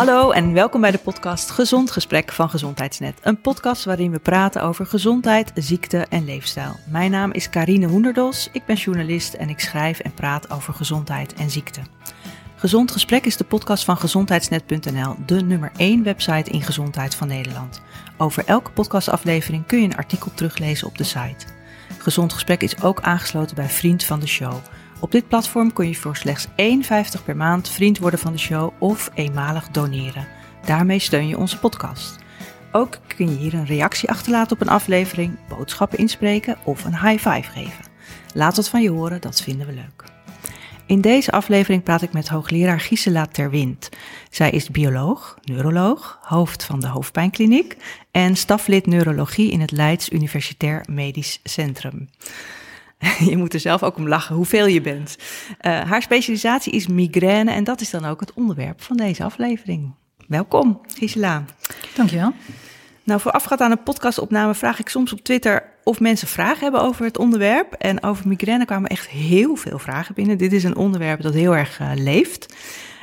Hallo en welkom bij de podcast Gezond Gesprek van Gezondheidsnet. Een podcast waarin we praten over gezondheid, ziekte en leefstijl. Mijn naam is Karine Hoenderdos, ik ben journalist en ik schrijf en praat over gezondheid en ziekte. Gezond Gesprek is de podcast van gezondheidsnet.nl, de nummer 1 website in gezondheid van Nederland. Over elke podcastaflevering kun je een artikel teruglezen op de site. Gezond Gesprek is ook aangesloten bij Vriend van de Show. Op dit platform kun je voor slechts 1,50 per maand vriend worden van de show of eenmalig doneren. Daarmee steun je onze podcast. Ook kun je hier een reactie achterlaten op een aflevering, boodschappen inspreken of een high five geven. Laat wat van je horen, dat vinden we leuk. In deze aflevering praat ik met hoogleraar Gisela Terwind. Zij is bioloog, neuroloog, hoofd van de hoofdpijnkliniek en staflid neurologie in het Leids Universitair Medisch Centrum. Je moet er zelf ook om lachen hoeveel je bent. Uh, haar specialisatie is migraine en dat is dan ook het onderwerp van deze aflevering. Welkom, Gisela. Dankjewel. Nou, voorafgaand aan een podcastopname vraag ik soms op Twitter of mensen vragen hebben over het onderwerp. En over migraine kwamen echt heel veel vragen binnen. Dit is een onderwerp dat heel erg uh, leeft.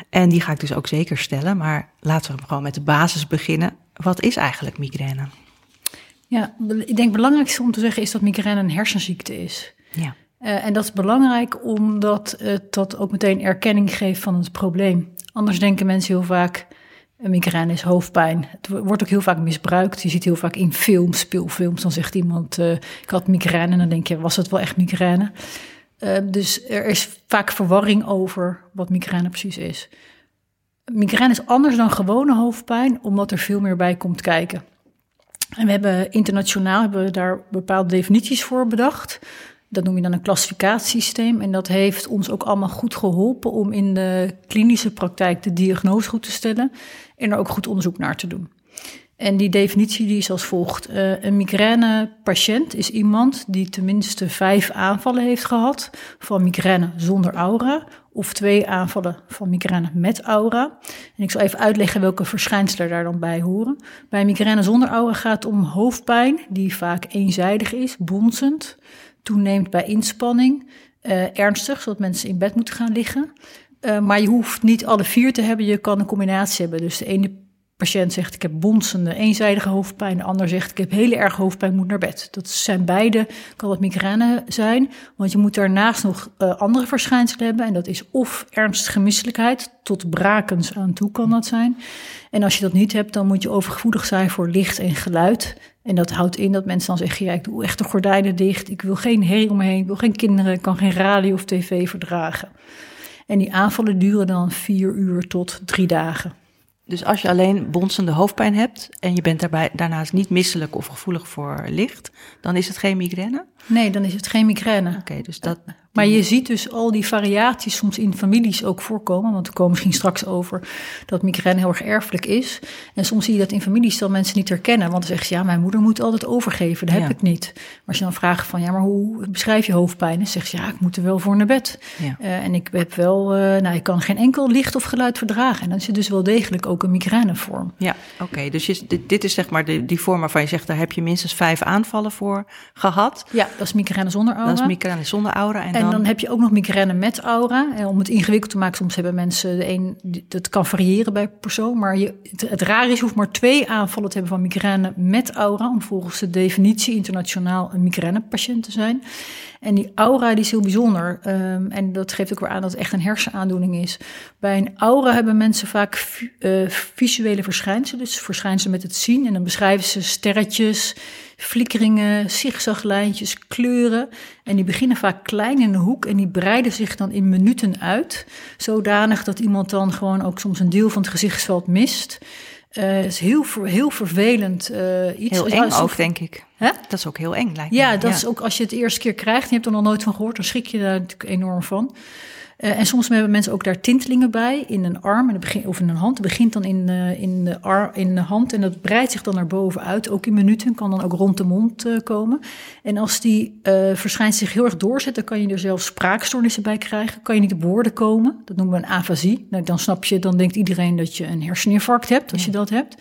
En die ga ik dus ook zeker stellen. Maar laten we gewoon met de basis beginnen. Wat is eigenlijk migraine? Ja, ik denk het belangrijkste om te zeggen is dat migraine een hersenziekte is. Ja. Uh, en dat is belangrijk omdat het dat ook meteen erkenning geeft van het probleem. Anders denken mensen heel vaak, een migraine is hoofdpijn. Het wordt ook heel vaak misbruikt. Je ziet heel vaak in films, speelfilms, dan zegt iemand, uh, ik had migraine. En dan denk je, was het wel echt migraine? Uh, dus er is vaak verwarring over wat migraine precies is. Migraine is anders dan gewone hoofdpijn, omdat er veel meer bij komt kijken. En we hebben internationaal hebben we daar bepaalde definities voor bedacht. Dat noem je dan een klassificatiesysteem. En dat heeft ons ook allemaal goed geholpen om in de klinische praktijk de diagnose goed te stellen en er ook goed onderzoek naar te doen. En die definitie die is als volgt. Uh, een migraine-patiënt is iemand die tenminste vijf aanvallen heeft gehad van migraine zonder aura of twee aanvallen van migraine met aura. En ik zal even uitleggen welke verschijnselen daar dan bij horen. Bij migraine zonder aura gaat het om hoofdpijn die vaak eenzijdig is, bonzend, toeneemt bij inspanning, uh, ernstig, zodat mensen in bed moeten gaan liggen. Uh, maar je hoeft niet alle vier te hebben, je kan een combinatie hebben. Dus de ene patiënt zegt ik heb bonzende eenzijdige hoofdpijn, de ander zegt ik heb hele erg hoofdpijn, moet naar bed. Dat zijn beide, kan het migraine zijn, want je moet daarnaast nog uh, andere verschijnselen hebben en dat is of ernstige misselijkheid, tot brakens aan toe kan dat zijn. En als je dat niet hebt, dan moet je overgevoelig zijn voor licht en geluid. En dat houdt in dat mensen dan zeggen, ja, ik doe echt de gordijnen dicht, ik wil geen herrie om me heen, ik wil geen kinderen, ik kan geen radio of tv verdragen. En die aanvallen duren dan vier uur tot drie dagen. Dus als je alleen bonzende hoofdpijn hebt en je bent daarbij daarnaast niet misselijk of gevoelig voor licht, dan is het geen migraine? Nee, dan is het geen migraine. Oké, okay, dus dat. Maar je ziet dus al die variaties soms in families ook voorkomen. Want we komen misschien straks over dat migraine heel erg erfelijk is. En soms zie je dat in families dat mensen niet herkennen. Want dan zeggen ze, ja, mijn moeder moet altijd overgeven. Dat heb ja. ik niet. Maar als je dan vraagt van, ja, maar hoe beschrijf je hoofdpijn? Dan zegt ze, ja, ik moet er wel voor naar bed. Ja. Uh, en ik heb wel, uh, nou, ik kan geen enkel licht of geluid verdragen. En dan is het dus wel degelijk ook een migrainevorm. Ja, oké. Okay. Dus je, dit, dit, is zeg maar de, die vorm waarvan je zegt, daar heb je minstens vijf aanvallen voor gehad. Ja, dat is migraine zonder aura. Dat is migraine zonder aura. En, en dan... dan heb je ook nog migraine met aura. En om het ingewikkeld te maken, soms hebben mensen de een, dat kan variëren bij persoon. Maar je, het, het raar is, je hoeft maar twee aanvallen te hebben van migraine met aura. Om volgens de definitie internationaal een migrainepatiënt te zijn. En die aura die is heel bijzonder. Um, en dat geeft ook weer aan dat het echt een hersenaandoening is. Bij een aura hebben mensen vaak uh, visuele verschijnselen. Dus verschijnselen met het zien. En dan beschrijven ze sterretjes, flikkeringen, zigzaglijntjes, kleuren. En die beginnen vaak klein in de hoek en die breiden zich dan in minuten uit. Zodanig dat iemand dan gewoon ook soms een deel van het gezichtsveld mist. Uh, is heel, heel vervelend uh, iets. Heel eng ook, denk ik. Hè? Dat is ook heel eng, lijkt ja, me. dat ja. is ook als je het eerste keer krijgt... en je hebt er nog nooit van gehoord... dan schrik je daar natuurlijk enorm van. Uh, en soms hebben mensen ook daar tintelingen bij in een arm en begin, of in een hand. Het begint dan in, uh, in, de ar, in de hand en dat breidt zich dan naar boven uit. Ook in minuten kan dan ook rond de mond uh, komen. En als die verschijnt zich heel erg doorzet, dan kan je er zelfs spraakstoornissen bij krijgen. Kan je niet op woorden komen. Dat noemen we een afasie. Nou, dan snap je, dan denkt iedereen dat je een herseninfarct hebt als ja. je dat hebt.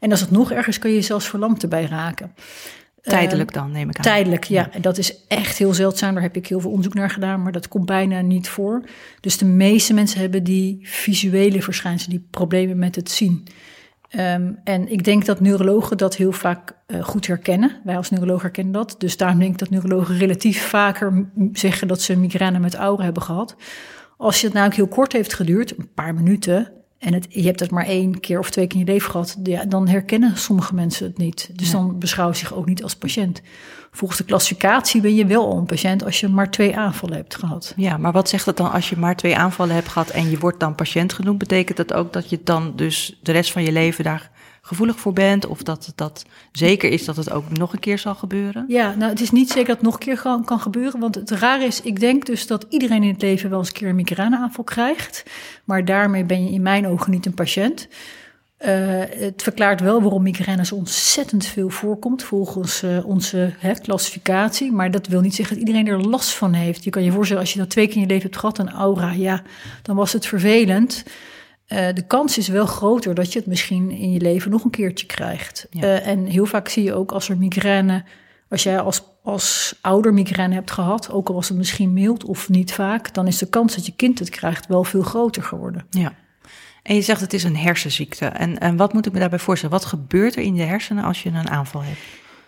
En als het nog ergens kan je zelfs verlamd erbij raken. Tijdelijk dan, neem ik aan. Tijdelijk, ja. En dat is echt heel zeldzaam. Daar heb ik heel veel onderzoek naar gedaan, maar dat komt bijna niet voor. Dus de meeste mensen hebben die visuele verschijnselen, die problemen met het zien. Um, en ik denk dat neurologen dat heel vaak uh, goed herkennen. Wij als neuroloog herkennen dat. Dus daarom denk ik dat neurologen relatief vaker zeggen dat ze migraine met aura hebben gehad. Als het nou heel kort heeft geduurd, een paar minuten, en het, je hebt het maar één keer of twee keer in je leven gehad, ja, dan herkennen sommige mensen het niet. Dus dan beschouwen ze zich ook niet als patiënt. Volgens de klassificatie ben je wel een patiënt als je maar twee aanvallen hebt gehad. Ja, maar wat zegt dat dan als je maar twee aanvallen hebt gehad en je wordt dan patiënt genoemd? Betekent dat ook dat je dan dus de rest van je leven daar gevoelig voor bent? Of dat dat zeker is dat het ook nog een keer zal gebeuren? Ja, nou het is niet zeker dat het nog een keer kan, kan gebeuren. Want het raar is, ik denk dus dat iedereen in het leven wel eens een keer een migraineaanval krijgt. Maar daarmee ben je in mijn ogen niet een patiënt. Uh, het verklaart wel waarom migraine zo ontzettend veel voorkomt volgens uh, onze hè, klassificatie. Maar dat wil niet zeggen dat iedereen er last van heeft. Je kan je voorstellen, als je dat twee keer in je leven hebt gehad, een aura, ja, dan was het vervelend. Uh, de kans is wel groter dat je het misschien in je leven nog een keertje krijgt. Ja. en heel vaak zie je ook als er migraine, als jij als, als ouder migraine hebt gehad, ook al was het misschien mild of niet vaak, dan is de kans dat je kind het krijgt wel veel groter geworden. Ja. En je zegt het is een hersenziekte. En, en wat moet ik me daarbij voorstellen? Wat gebeurt er in de hersenen als je een aanval hebt?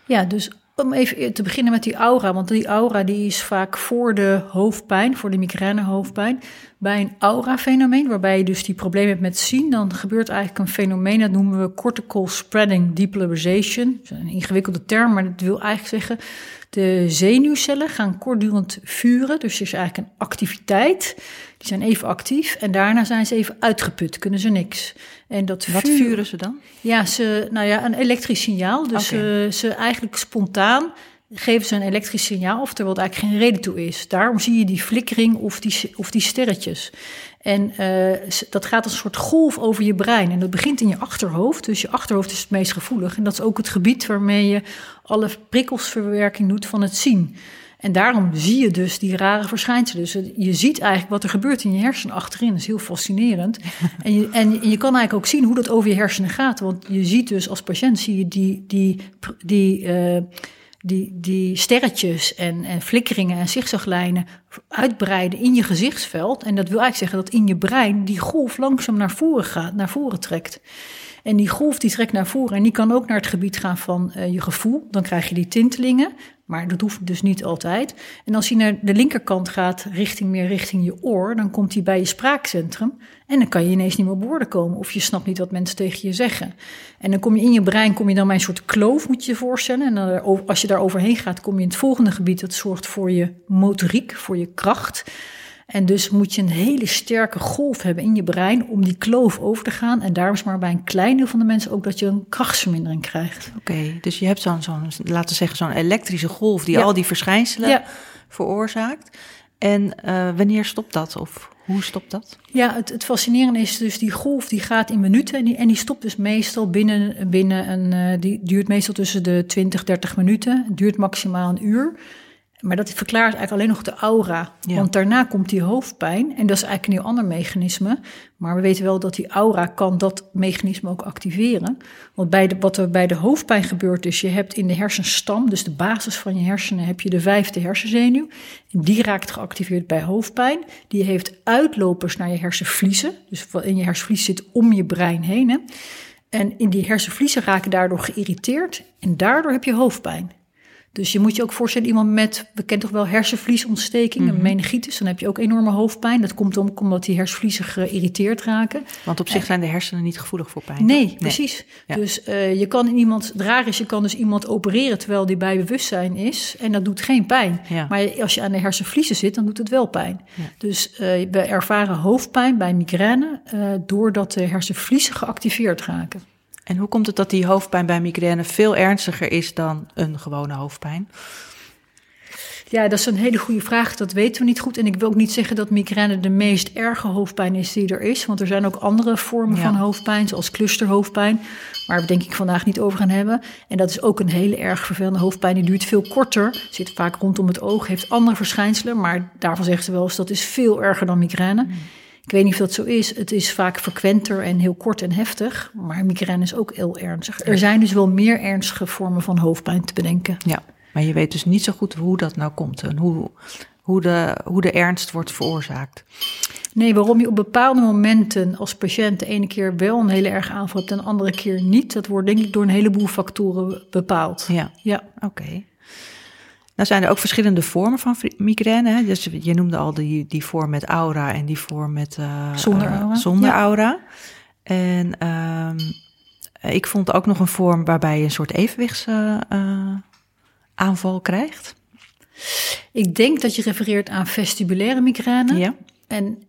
Ja, dus om even te beginnen met die aura, want die aura die is vaak voor de hoofdpijn, voor de migraine hoofdpijn. Bij een aura-fenomeen, waarbij je dus die problemen hebt met zien, dan gebeurt eigenlijk een fenomeen, dat noemen we cortical spreading depolarization. Dat is een ingewikkelde term, maar dat wil eigenlijk zeggen, de zenuwcellen gaan kortdurend vuren, dus er is eigenlijk een activiteit. Die zijn even actief en daarna zijn ze even uitgeput, kunnen ze niks. En dat Wat vuren ze dan? Ja, ze, nou ja, een elektrisch signaal. Dus ze, ze eigenlijk spontaan geven ze een elektrisch signaal, of er eigenlijk geen reden toe is. Daarom zie je die flikkering of die, of die sterretjes. En uh, dat gaat als een soort golf over je brein. En dat begint in je achterhoofd. Dus je achterhoofd is het meest gevoelig. En dat is ook het gebied waarmee je alle prikkelsverwerking doet van het zien. En daarom zie je dus die rare verschijnselen. Dus je ziet eigenlijk wat er gebeurt in je hersenen achterin. Dat is heel fascinerend. En je, en je kan eigenlijk ook zien hoe dat over je hersenen gaat. Want je ziet dus als patiënt zie je die, die, die, uh, die, die sterretjes en, en flikkeringen en zigzaglijnen uitbreiden in je gezichtsveld. En dat wil eigenlijk zeggen dat in je brein die golf langzaam naar voren gaat, naar voren trekt. En die golf die trekt naar voren en die kan ook naar het gebied gaan van uh, je gevoel. Dan krijg je die tintelingen. Maar dat hoeft dus niet altijd. En als hij naar de linkerkant gaat, richting meer richting je oor, dan komt hij bij je spraakcentrum. En dan kan je ineens niet meer op woorden komen. Of je snapt niet wat mensen tegen je zeggen. En dan kom je in je brein, kom je dan bij een soort kloof, moet je je voorstellen. En als je daar overheen gaat, kom je in het volgende gebied. Dat zorgt voor je motoriek, voor je kracht. En dus moet je een hele sterke golf hebben in je brein om die kloof over te gaan. En daarom is maar bij een klein deel van de mensen ook dat je een krachtsvermindering krijgt. Oké, dus je hebt zo'n, zo'n laten we zeggen, zo'n elektrische golf die al die verschijnselen veroorzaakt. En uh, wanneer stopt dat? Of hoe stopt dat? Ja, het, het fascinerende is dus die golf die gaat in minuten en die, en die stopt dus meestal binnen, binnen een, uh, die duurt meestal tussen de 20, 30 minuten. Het duurt maximaal een uur. Maar dat verklaart eigenlijk alleen nog de aura. Want daarna komt die hoofdpijn. En dat is eigenlijk een heel ander mechanisme. Maar we weten wel dat die aura kan dat mechanisme ook activeren. Want bij de, wat er bij de hoofdpijn gebeurt is, je hebt in de hersenstam, dus de basis van je hersenen, heb je de vijfde hersenzenuw. En die raakt geactiveerd bij hoofdpijn. Die heeft uitlopers naar je hersenvliezen. Dus wat in je hersenvlies zit om je brein heen. Hè. En in die hersenvliezen raken daardoor geïrriteerd. En daardoor heb je hoofdpijn. Dus je moet je ook voorstellen, iemand met, we kennen toch wel hersenvliesontsteking, mhm. meningitis, dan heb je ook enorme hoofdpijn. Dat komt om, omdat die hersenvliezen geïrriteerd raken. Want op zich zijn de hersenen niet gevoelig voor pijn. Nee, precies. Dus uh, je kan iemand, raar is, je kan dus iemand opereren terwijl die bij bewustzijn is en dat doet geen pijn. Maar als je aan de hersenvliezen zit, dan doet het wel pijn. Dus uh, we ervaren hoofdpijn bij migraine uh, doordat de hersenvliezen geactiveerd raken. En hoe komt het dat die hoofdpijn bij migraine veel ernstiger is dan een gewone hoofdpijn? Ja, dat is een hele goede vraag. Dat weten we niet goed. En ik wil ook niet zeggen dat migraine de meest erge hoofdpijn is die er is. Want er zijn ook andere vormen van hoofdpijn, zoals clusterhoofdpijn. Waar we denk ik vandaag niet over gaan hebben. En dat is ook een hele erg vervelende hoofdpijn. Die duurt veel korter, zit vaak rondom het oog, heeft andere verschijnselen. Maar daarvan zeggen ze wel eens dat is veel erger dan migraine. Mm. Ik weet niet of dat zo is. Het is vaak frequenter en heel kort en heftig. Maar migraine is ook heel ernstig. Er zijn dus wel meer ernstige vormen van hoofdpijn te bedenken. Ja, maar je weet dus niet zo goed hoe dat nou komt en hoe, hoe, de, hoe de ernst wordt veroorzaakt. Nee, waarom je op bepaalde momenten als patiënt de ene keer wel een hele erg aanval hebt en de andere keer niet, dat wordt denk ik door een heleboel factoren bepaald. Ja, ja. oké. Nou zijn er ook verschillende vormen van migraine. Hè? Dus je noemde al die, die vorm met aura en die vorm met uh, zonder aura. zonder aura. En uh, ik vond ook nog een vorm waarbij je een soort evenwichtsaanval uh, krijgt. Ik denk dat je refereert aan vestibulaire migraine. Ja. En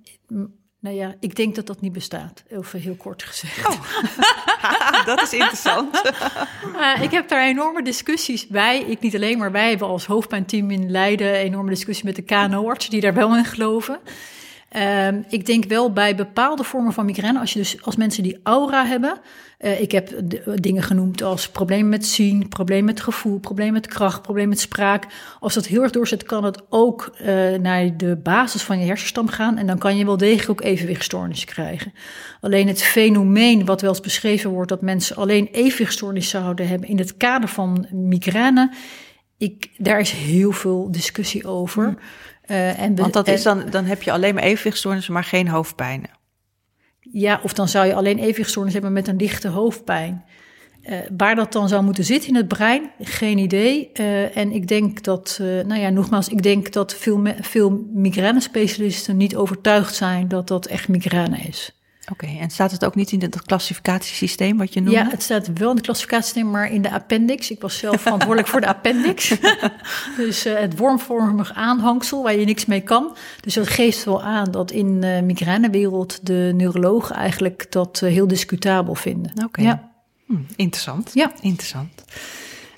nou ja, ik denk dat dat niet bestaat, even heel kort gezegd. Oh. dat is interessant. uh, ik heb daar enorme discussies bij. Ik niet alleen, maar wij hebben als hoofdpijnteam in Leiden enorme discussie met de KNO-artsen die daar wel in geloven. Uh, ik denk wel bij bepaalde vormen van migraine, als, je dus, als mensen die aura hebben. Uh, ik heb dingen genoemd als problemen met zien, problemen met gevoel, problemen met kracht, problemen met spraak. Als dat heel erg doorzet, kan het ook uh, naar de basis van je hersenstam gaan. En dan kan je wel degelijk ook evenwichtstoornissen krijgen. Alleen het fenomeen wat wel eens beschreven wordt, dat mensen alleen evenwichtstoornissen zouden hebben in het kader van migraine. Ik, daar is heel veel discussie over. Hmm. Uh, en Want dat is dan, dan heb je alleen maar evenwichtstoornissen, maar geen hoofdpijnen. Ja, of dan zou je alleen evenwichtstoornissen hebben met een lichte hoofdpijn. Uh, waar dat dan zou moeten zitten in het brein, geen idee. Uh, en ik denk dat, nou ja, nogmaals, ik denk dat veel, veel migraine-specialisten niet overtuigd zijn dat dat echt migraine is. Oké, en staat het ook niet in het klassificatiesysteem wat je noemde? Ja, het staat wel in het klassificatiesysteem, maar in de appendix. Ik was zelf verantwoordelijk voor de appendix. dus uh, het wormvormig aanhangsel waar je niks mee kan. Dus dat geeft wel aan dat in de uh, migrainewereld de neurologen eigenlijk dat uh, heel discutabel vinden. Oké, ja. hm, interessant. Ja, interessant.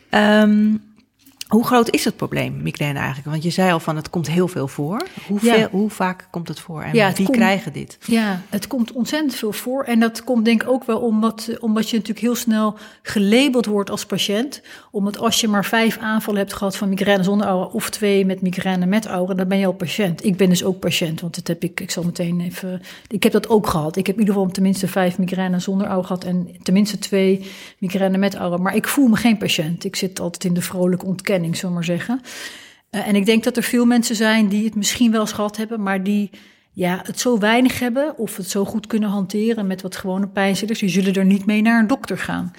Um, hoe groot is het probleem, migraine eigenlijk? Want je zei al van het komt heel veel voor. Hoe, veel, hoe vaak komt het voor en ja, wie krijgen dit? Ja, het komt ontzettend veel voor. En dat komt denk ik ook wel omdat, omdat je natuurlijk heel snel gelabeld wordt als patiënt. Omdat als je maar vijf aanvallen hebt gehad van migraine zonder aura of twee met migraine met aura, dan ben je al patiënt. Ik ben dus ook patiënt, want dat heb ik, ik zal meteen even, ik heb dat ook gehad. Ik heb in ieder geval tenminste vijf migraine zonder aura gehad en tenminste twee migraine met aura. Maar ik voel me geen patiënt. Ik zit altijd in de vrolijke ontkenning planning, zullen maar zeggen. Uh, en ik denk dat er veel mensen zijn die het misschien wel eens gehad hebben, maar die ja, het zo weinig hebben of het zo goed kunnen hanteren met wat gewone pijnstillers, die zullen er niet mee naar een dokter gaan.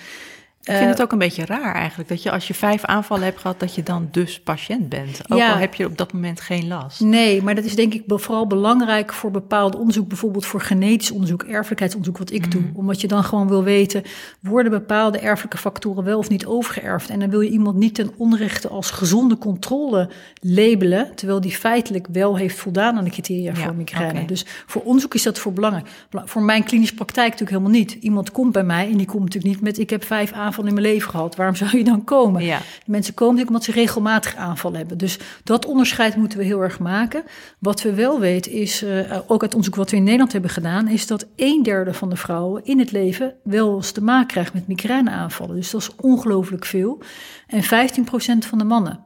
Ik vind het ook een beetje raar eigenlijk, dat je als je vijf aanvallen hebt gehad, dat je dan dus patiënt bent. Ook al heb je op dat moment geen last. Nee, maar dat is denk ik vooral belangrijk voor bepaald onderzoek, bijvoorbeeld voor genetisch onderzoek, erfelijkheidsonderzoek, wat ik doe. Mm. Omdat je dan gewoon wil weten, worden bepaalde erfelijke factoren wel of niet overgeërfd? En dan wil je iemand niet ten onrechte als gezonde controle labelen, terwijl die feitelijk wel heeft voldaan aan de criteria voor migraine. Dus voor onderzoek is dat voor belangrijk. Voor mijn klinische praktijk natuurlijk helemaal niet. Iemand komt bij mij en die komt natuurlijk niet met, ik heb vijf aanvallen aanval in mijn leven gehad. Waarom zou je dan komen? Ja. Mensen komen natuurlijk omdat ze regelmatig aanval hebben. Dus dat onderscheid moeten we heel erg maken. Wat we wel weten is, uh, ook uit onderzoek wat we in Nederland hebben gedaan, is dat een derde van de vrouwen in het leven wel eens te maken krijgt met migraineaanvallen. Dus dat is ongelooflijk veel. En 15% van de mannen.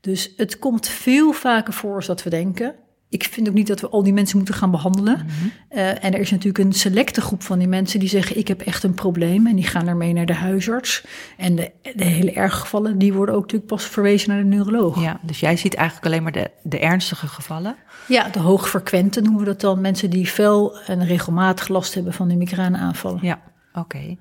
Dus het komt veel vaker voor als dat we denken ik vind ook niet dat we al die mensen moeten gaan behandelen. Mhm. Eh, en er is natuurlijk een selecte groep van die mensen die zeggen: Ik heb echt een probleem. En die gaan ermee naar de huisarts. En de, de hele erge gevallen, die worden ook natuurlijk pas verwezen naar de neuroloog. Ja, dus jij ziet eigenlijk alleen maar de, de ernstige gevallen? Ja, de hoogfrequente noemen we dat dan. Mensen die veel en regelmatig last hebben van de migraineaanvallen. Ja, oké.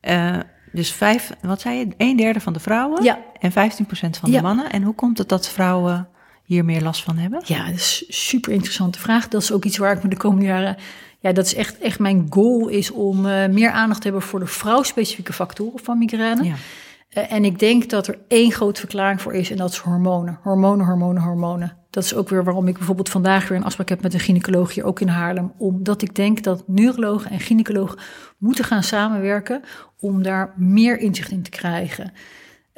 Eh, dus vijf, wat zei je? Een derde van de vrouwen ja. en 15 procent van de mannen. En hoe komt het dat vrouwen hier meer last van hebben? Ja, dat is een super interessante vraag. Dat is ook iets waar ik me de komende jaren. Ja, dat is echt, echt mijn goal is om uh, meer aandacht te hebben voor de vrouwspecifieke factoren van migraine. Ja. Uh, en ik denk dat er één grote verklaring voor is en dat is hormonen. Hormonen, hormonen, hormonen. Dat is ook weer waarom ik bijvoorbeeld vandaag weer een afspraak heb met een gynaecoloog hier ook in Haarlem. Omdat ik denk dat neurologen en gynaecologen moeten gaan samenwerken om daar meer inzicht in te krijgen.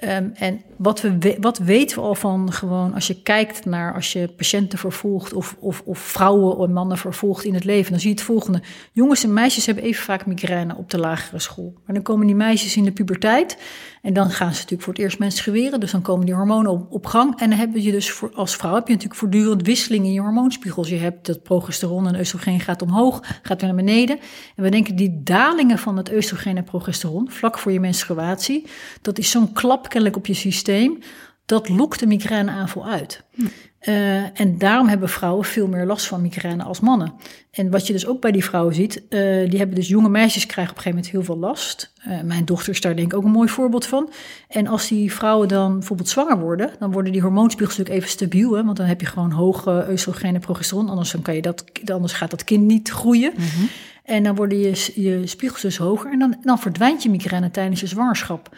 Ehm, en wat, we, wat weten we al van gewoon als je kijkt naar als je patiënten vervolgt of, of, of vrouwen of mannen vervolgt in het leven, dan zie je het volgende. Jongens en meisjes hebben even vaak migraine op de lagere school. Maar dan komen die meisjes in de puberteit en dan gaan ze natuurlijk voor het eerst menstrueren. Dus dan komen die hormonen op, gang. En dan heb je dus als vrouw heb je natuurlijk voortdurend wisseling in je hormoonspiegels. Je hebt dat progesteron en oestrogeen gaat omhoog, gaat weer naar beneden. En we denken die dalingen van het oestrogeen en progesteron, vlak voor je menstruatie, dat is zo'n klap kennelijk op je systeem. Dat lokt de migraineaanval uit. Hm. Uh, en daarom hebben vrouwen veel meer last van migraine als mannen. En wat je dus ook bij die vrouwen ziet, uh, die hebben dus jonge meisjes krijgen op een gegeven moment heel veel last. Uh, mijn dochter is daar denk ik ook een mooi voorbeeld van. En als die vrouwen dan bijvoorbeeld zwanger worden, dan worden die hormoonspiegels natuurlijk even stabiel. Hè, want dan heb je gewoon hoge oestrogeen en progesteron. Anders, dan kan je dat, anders gaat dat kind niet groeien. Mm -hmm. En dan worden je, je spiegels dus hoger. En dan, dan verdwijnt je migraine tijdens je zwangerschap.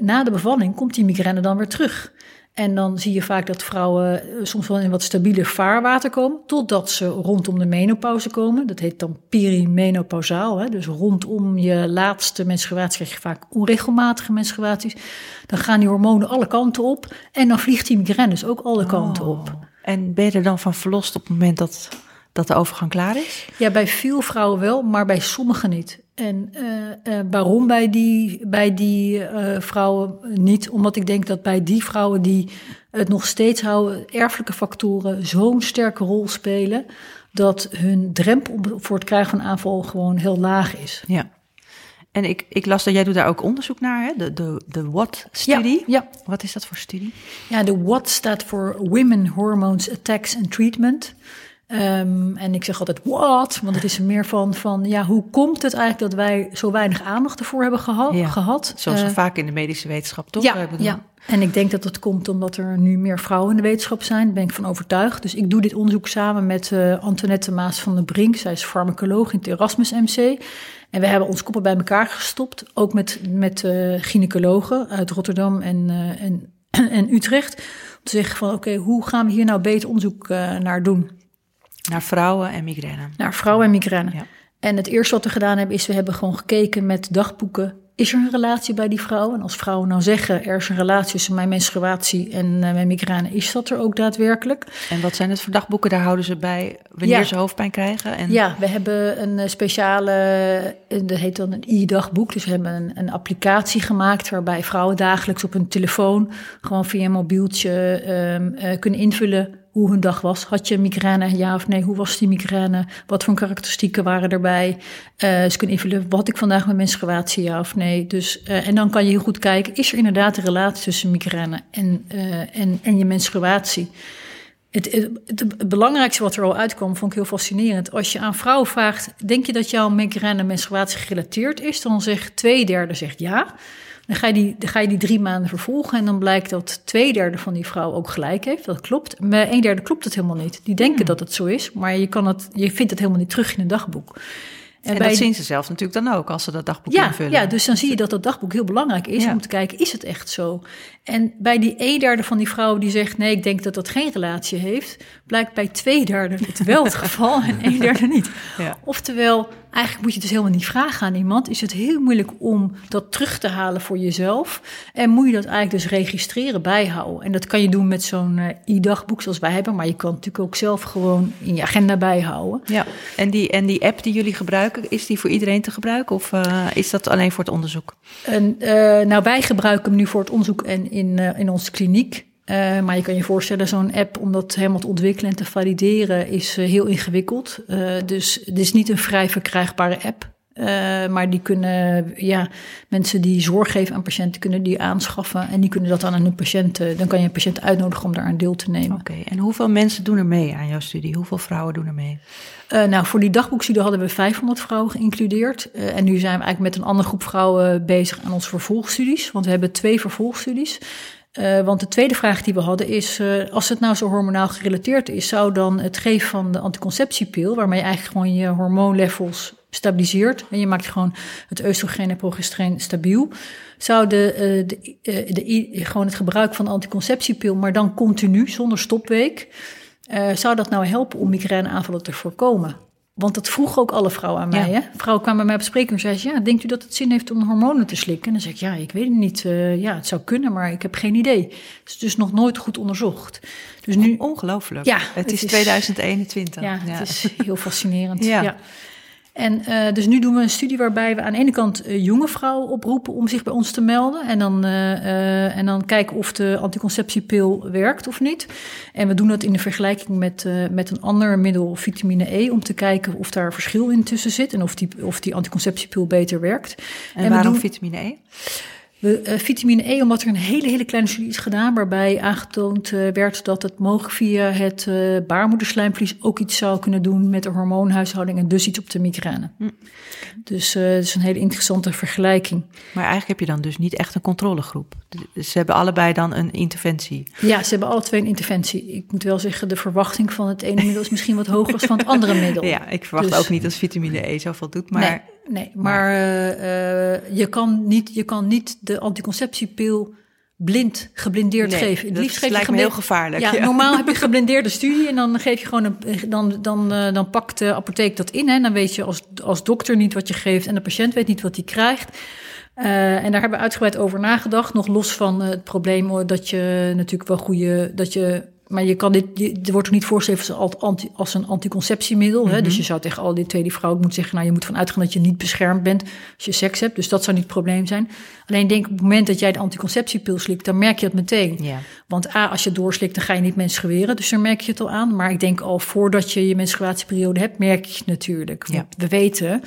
Na de bevalling komt die migraine dan weer terug. En dan zie je vaak dat vrouwen eh, soms wel in wat stabieler vaarwater komen, totdat ze rondom de menopauze komen. Dat heet dan perimenopausaal. Hè? Dus rondom je laatste menstruatie krijg je vaak onregelmatige menstruaties. Dan gaan die hormonen alle kanten op en dan vliegt die migraine dus ook alle kanten op. Oh. En ben je er dan van verlost op het moment dat, dat de overgang klaar is? Ja, bij veel vrouwen wel, maar bij sommigen niet. En uh, uh, waarom bij die, bij die uh, vrouwen niet? Omdat ik denk dat bij die vrouwen die het nog steeds houden, erfelijke factoren zo'n sterke rol spelen, dat hun drempel voor het krijgen van aanval gewoon heel laag is. Ja. En ik, ik las dat jij doet daar ook onderzoek naar, hè? de, de, de WHAT-studie. Ja, ja. Wat is dat voor studie? Ja, de WHAT staat voor Women Hormones Attacks and Treatment. Um, en ik zeg altijd wat, want het is er meer van, van ja, hoe komt het eigenlijk dat wij zo weinig aandacht ervoor hebben geha ja, gehad? Zoals uh, vaak in de medische wetenschap, toch? Ja, ja, en ik denk dat dat komt omdat er nu meer vrouwen in de wetenschap zijn, daar ben ik van overtuigd. Dus ik doe dit onderzoek samen met uh, Antoinette Maas van der Brink, zij is farmacoloog in het Erasmus MC. En we hebben ons koppen bij elkaar gestopt, ook met, met uh, gynaecologen uit Rotterdam en, en, en Utrecht. Om te zeggen van oké, okay, hoe gaan we hier nou beter onderzoek naar doen? Naar vrouwen en migraine. Naar vrouwen en migraine. Ja. En het eerste wat we gedaan hebben, is we hebben gewoon gekeken met dagboeken. Is er een relatie bij die vrouw? En als vrouwen nou zeggen, er is een relatie tussen mijn menstruatie en uh, mijn migraine, is dat er ook daadwerkelijk? En wat zijn het voor dagboeken? Daar houden ze bij wanneer ja. ze hoofdpijn krijgen? En... Ja, we hebben een eh, speciale, dat heet dan een i-dagboek. Dus we hebben een, een, applicatie gemaakt waarbij vrouwen dagelijks op hun telefoon, gewoon via een mobieltje, um, uh, kunnen invullen hoe hun dag was. Had je migraine, ja of nee? Hoe was die migraine? Wat voor karakteristieken waren erbij? Uh, ze kunnen invullen, wat ik vandaag met menstruatie, ja of nee? Dus, uh, en dan kan je heel goed kijken, is er inderdaad een relatie tussen migraine en, uh, en, en je menstruatie? Het, het, het, belangrijkste wat er al uitkwam, vond ik heel fascinerend. Als je aan vrouwen vraagt, denk je dat jouw migraine menstruatie gerelateerd is? Dan zegt twee derde zegt ja. Dan ga, je die, dan ga je die drie maanden vervolgen en dan blijkt dat twee derde van die vrouw ook gelijk heeft. Dat klopt. Maar een derde klopt het helemaal niet. Die denken hmm. dat het zo is, maar je, kan het, je vindt het helemaal niet terug in een dagboek. En, en dat zien ze zelf natuurlijk dan ook als ze dat dagboek ja, invullen. Ja, dus dan zie je dat dat dagboek heel belangrijk is ja. om te kijken, is het echt zo? En bij die een derde van die vrouwen die zegt, nee, ik denk dat dat geen relatie heeft, blijkt bij twee derde het wel het geval en een derde niet. Ja. Oftewel, eigenlijk moet je dus helemaal niet vragen aan iemand. Is het heel moeilijk om dat terug te halen voor jezelf? En moet je dat eigenlijk dus registreren, bijhouden? En dat kan je doen met zo'n uh, e-dagboek zoals wij hebben, maar je kan natuurlijk ook zelf gewoon in je agenda bijhouden. Ja, en die, en die app die jullie gebruiken, is die voor iedereen te gebruiken of uh, is dat alleen voor het onderzoek? En, uh, nou, wij gebruiken hem nu voor het onderzoek en in, in onze kliniek. Uh, maar je kan je voorstellen, zo'n app om dat helemaal te ontwikkelen en te valideren is uh, heel ingewikkeld. Uh, dus het is niet een vrij verkrijgbare app. maar die kunnen, ja, mensen die zorg geven aan patiënten, kunnen die aanschaffen. En die kunnen dat aan een patiënt, dan kan je een patiënt uitnodigen om daar aan deel te nemen. Oké, okay. en hoeveel mensen doen er mee aan jouw studie? Hoeveel vrouwen doen er mee? nou, voor die dagboekstudie hadden we 500 vrouwen geïncludeerd. en nu zijn we eigenlijk met een andere groep vrouwen bezig aan onze vervolgstudies. Want we hebben twee vervolgstudies. Uh, want de tweede vraag die we hadden is, uh, als het nou zo hormonaal gerelateerd is, zou dan het geven van de anticonceptiepil, waarmee je eigenlijk gewoon je hormoonlevels stabiliseert en je maakt gewoon het oestrogeen en progesteron stabiel, zou de, de, de, gewoon het gebruik van de anticonceptiepil, maar dan continu, zonder stopweek, zou dat nou helpen om migraineaanvallen te voorkomen? Want dat vroegen ook alle vrouwen aan mij. Hè? Vrouwen kwamen bij mij op spreker en zeiden... ja, denkt u dat het zin heeft om hormonen te slikken? En dan zeg ik, ja, ik weet het niet. Uh, ja, het zou kunnen, maar ik heb geen idee. Het is dus nog nooit goed onderzocht. Dus nu, Ongelooflijk. Ja, het, is, 2021. Ja, ja, het is heel fascinerend. ja. En uh, dus nu doen we een studie waarbij we aan de ene kant uh, jonge vrouwen oproepen om zich bij ons te melden. En dan, uh, en dan kijken of de anticonceptiepil werkt of niet. En we doen dat in de vergelijking met, met een ander middel, vitamine E, om te kijken of daar verschil in tussen zit en of die, of die anticonceptiepil beter werkt. En, en waarom doen, vitamine E? We, uh, vitamine E, omdat er een hele, hele kleine studie is gedaan... waarbij aangetoond uh, werd dat het mogelijk via het uh, baarmoederslijmvlies... ook iets zou kunnen doen met de hormoonhuishouding... en dus iets op de migraine. Hm. Dus het is een hele interessante vergelijking. Maar eigenlijk heb je dan dus niet echt een controlegroep. Dus ze hebben allebei dan een interventie. Ja, ze hebben alle twee een interventie. Ik moet wel zeggen, de verwachting van het ene middel... is misschien wat hoger dan van het andere middel. Ja, ik verwacht dus, ook niet dat vitamine E zoveel doet, maar... Nee. Nee, maar, uh, je, kan niet, je kan niet de anticonceptiepil blind geblindeerd geven. Het liefst geef lijkt me heel gevaarlijk. Ja, normaal heb je geblindeerde studie en dan geef je gewoon een, dan, dan, uh, dan pakt de apotheek dat in. Hè, en dan weet je als, als dokter niet wat je geeft en de patiënt weet niet wat hij krijgt. Uh, en daar hebben we uitgebreid over nagedacht. Nog los van het probleem dat je natuurlijk wel goede, dat je maar je kan dit, er wordt ook niet voorgeschreven als, anti, als een anticonceptiemiddel. hè? Dus mhm. je zou tegen al die tweede vrouwen moeten zeggen, nou je moet van uitgaan dat je niet beschermd bent als je seks hebt. Dus dat zou niet het probleem zijn. Alleen denk op het moment dat jij de anticonceptiepil slikt, dan merk je het meteen. Want A, als je doorslikt, dan ga je niet menstrueren. Dus dan merk je het al aan. Maar ik denk al voordat je je menstruatieperiode hebt, merk je het natuurlijk. Ja. We weten,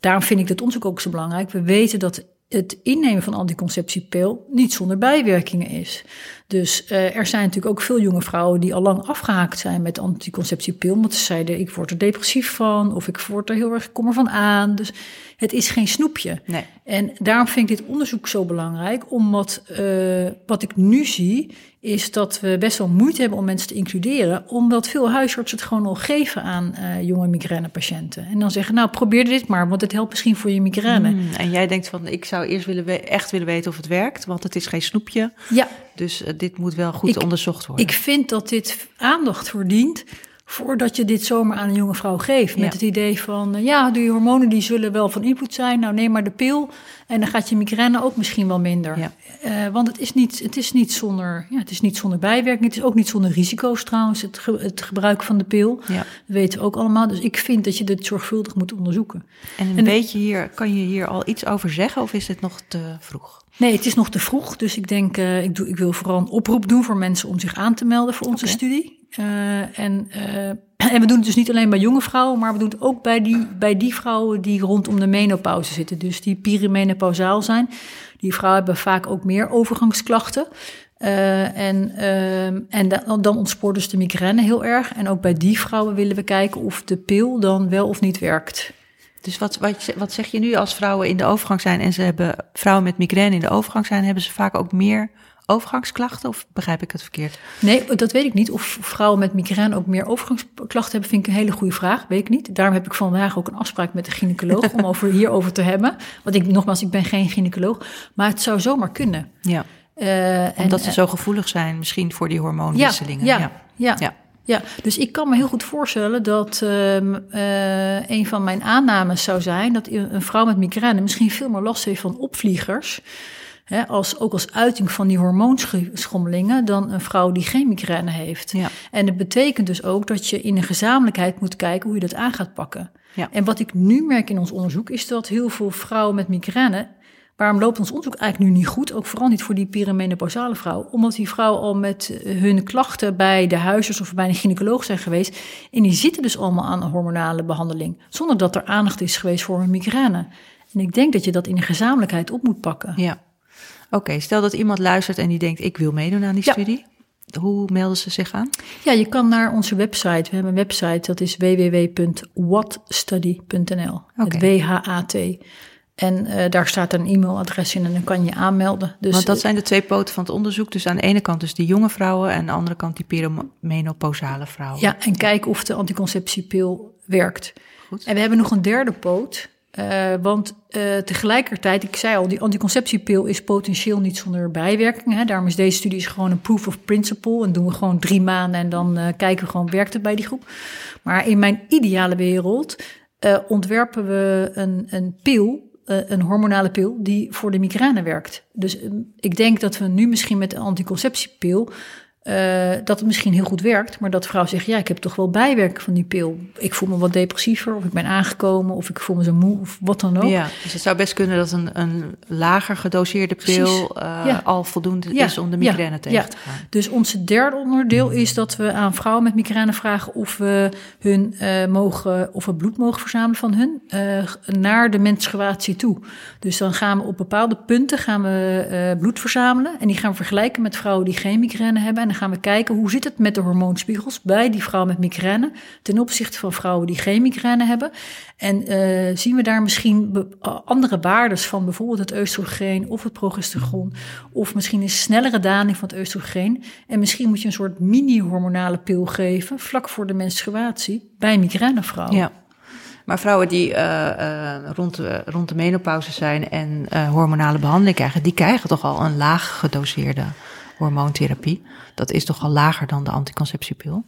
daarom vind ik dat onderzoek ook zo belangrijk. We weten dat het innemen van anticonceptiepil niet zonder bijwerkingen is. Dus uh, er zijn natuurlijk ook veel jonge vrouwen die al lang afgehaakt zijn met anticonceptiepil. Omdat ze zeiden, ik word er depressief van of ik word er heel erg kommer van aan. Dus het is geen snoepje. Nee. En daarom vind ik dit onderzoek zo belangrijk. Omdat uh, wat ik nu zie, is dat we best wel moeite hebben om mensen te includeren. Omdat veel huisartsen het gewoon al geven aan uh, jonge migrainepatiënten. En dan zeggen, nou probeer dit maar, want het helpt misschien voor je migraine. Hmm, en jij denkt van, ik zou eerst willen echt willen weten of het werkt, want het is geen snoepje. Ja. Dus uh, dit moet wel goed onderzocht worden. Ik vind dat dit aandacht verdient voordat je dit zomaar aan een jonge vrouw geeft. Met het idee van, uh, ja, die hormonen die zullen wel van invloed zijn. Nou, neem maar de pil en dan gaat je migraine ook misschien wel minder. Ja. Uh, want het is, niet, het, is niet zonder, ja, het is niet zonder bijwerking. Het is ook niet zonder risico's trouwens, het, ge het gebruik van de pil. Ja. Dat weten we ook allemaal. Dus ik vind dat je dit zorgvuldig moet onderzoeken. En een beetje hier, kan je hier al iets over zeggen of is het nog te vroeg? Nee, het is nog te vroeg. Dus ik denk, uh, ik, doe, ik wil vooral een oproep doen voor mensen om zich aan te melden voor onze okay. studie. Uh, en, uh, en we doen het dus niet alleen bij jonge vrouwen, maar we doen het ook bij die, bij die vrouwen die rondom de menopauze zitten. Dus die perimenopausaal zijn. Die vrouwen hebben vaak ook meer overgangsklachten. Uh, en en dan, dan ontspoort dus de migraine heel erg. En ook bij die vrouwen willen we kijken of de pil dan wel of niet werkt. Dus wat, wat, wat zeg je nu als vrouwen in de overgang zijn en ze hebben vrouwen met migraine in de overgang zijn, hebben ze vaak ook meer overgangsklachten of begrijp ik het verkeerd? Nee, dat weet ik niet. Of vrouwen met migraine ook meer overgangsklachten hebben, vind ik een hele goede vraag. Weet ik niet. Daarom heb ik vandaag ook een afspraak met de gynaecoloog om over hierover te hebben. Want ik, nogmaals, ik ben geen gynaecoloog, maar het zou zomaar kunnen. Ja. Uh, Omdat en, ze zo gevoelig zijn, misschien voor die hormoonwisselingen. ja, ja. ja. ja. Ja, dus ik kan me heel goed voorstellen dat uh, uh, een van mijn aannames zou zijn dat een vrouw met migraine misschien veel meer last heeft van opvliegers. Hè, als, ook als uiting van die hormoonschommelingen dan een vrouw die geen migraine heeft. Ja. En het betekent dus ook dat je in een gezamenlijkheid moet kijken hoe je dat aan gaat pakken. Ja. En wat ik nu merk in ons onderzoek is dat heel veel vrouwen met migraine Waarom loopt ons onderzoek eigenlijk nu niet goed? Ook vooral niet voor die perimenopausale vrouw. Omdat die vrouwen al met hun klachten bij de huisarts of bij een gynaecoloog zijn geweest. En die zitten dus allemaal aan een hormonale behandeling. Zonder dat er aandacht is geweest voor een migraine. En ik denk dat je dat in de gezamenlijkheid op moet pakken. Ja. Oké, stel dat iemand luistert en die denkt: ik wil meedoen aan die studie. Hoe melden ze zich aan? Ja, je kan naar onze website. We hebben een website, dat is www.whatstudy.nl. Okay. W-H-A-T. En uh, daar staat een e-mailadres in en dan kan je aanmelden. Dus, Want dat zijn de twee poten van het onderzoek. Dus aan de ene kant dus die jonge vrouwen en aan de andere kant die perimenopausale vrouwen. Ja, en kijk of de anticonceptiepil werkt. Goed. En we hebben nog een derde poot. Uh, want uh, tegelijkertijd, ik zei al, die anticonceptiepil is potentieel niet zonder bijwerkingen. Hè. Daarom is deze studie is gewoon een proof of principle. En doen we gewoon drie maanden en dan uh, kijken we gewoon, werkt het bij die groep? Maar in mijn ideale wereld ontwerpen we een, een pil een hormonale pil die voor de migraine werkt. Dus ik denk dat we nu misschien met de anticonceptiepil uh, dat het misschien heel goed werkt, maar dat de vrouw zegt: Ja, ik heb toch wel bijwerken van die pil. Ik voel me wat depressiever, of ik ben aangekomen, of ik voel me zo moe, of wat dan ook. Ja, dus het zou best kunnen dat een, een lager gedoseerde pil uh, al voldoende is om de migraine tegen te gaan. Dus onze derde onderdeel is dat we aan vrouwen met migraine vragen of we hun uh, mogen, of we bloed mogen verzamelen van hun naar de menstruatie toe. Dus dan gaan we op bepaalde punten gaan we bloed verzamelen en die gaan we vergelijken met vrouwen die geen migraine hebben. En gaan we kijken hoe zit het met de hormoonspiegels bij die vrouw met migraine ten opzichte van vrouwen die geen migraine hebben. En uh, zien we daar misschien andere waarden van bijvoorbeeld het oestrogeen of het progesteron of misschien een snellere daling van het oestrogeen. En misschien moet je een soort mini-hormonale pil geven vlak voor de menstruatie bij migrainevrouwen. Ja. Maar vrouwen die uh, uh, rond, de, rond de menopauze zijn en hormonale behandeling krijgen, die krijgen toch al een laag gedoseerde hormoontherapie. Dat is toch al lager dan de anticonceptiepil?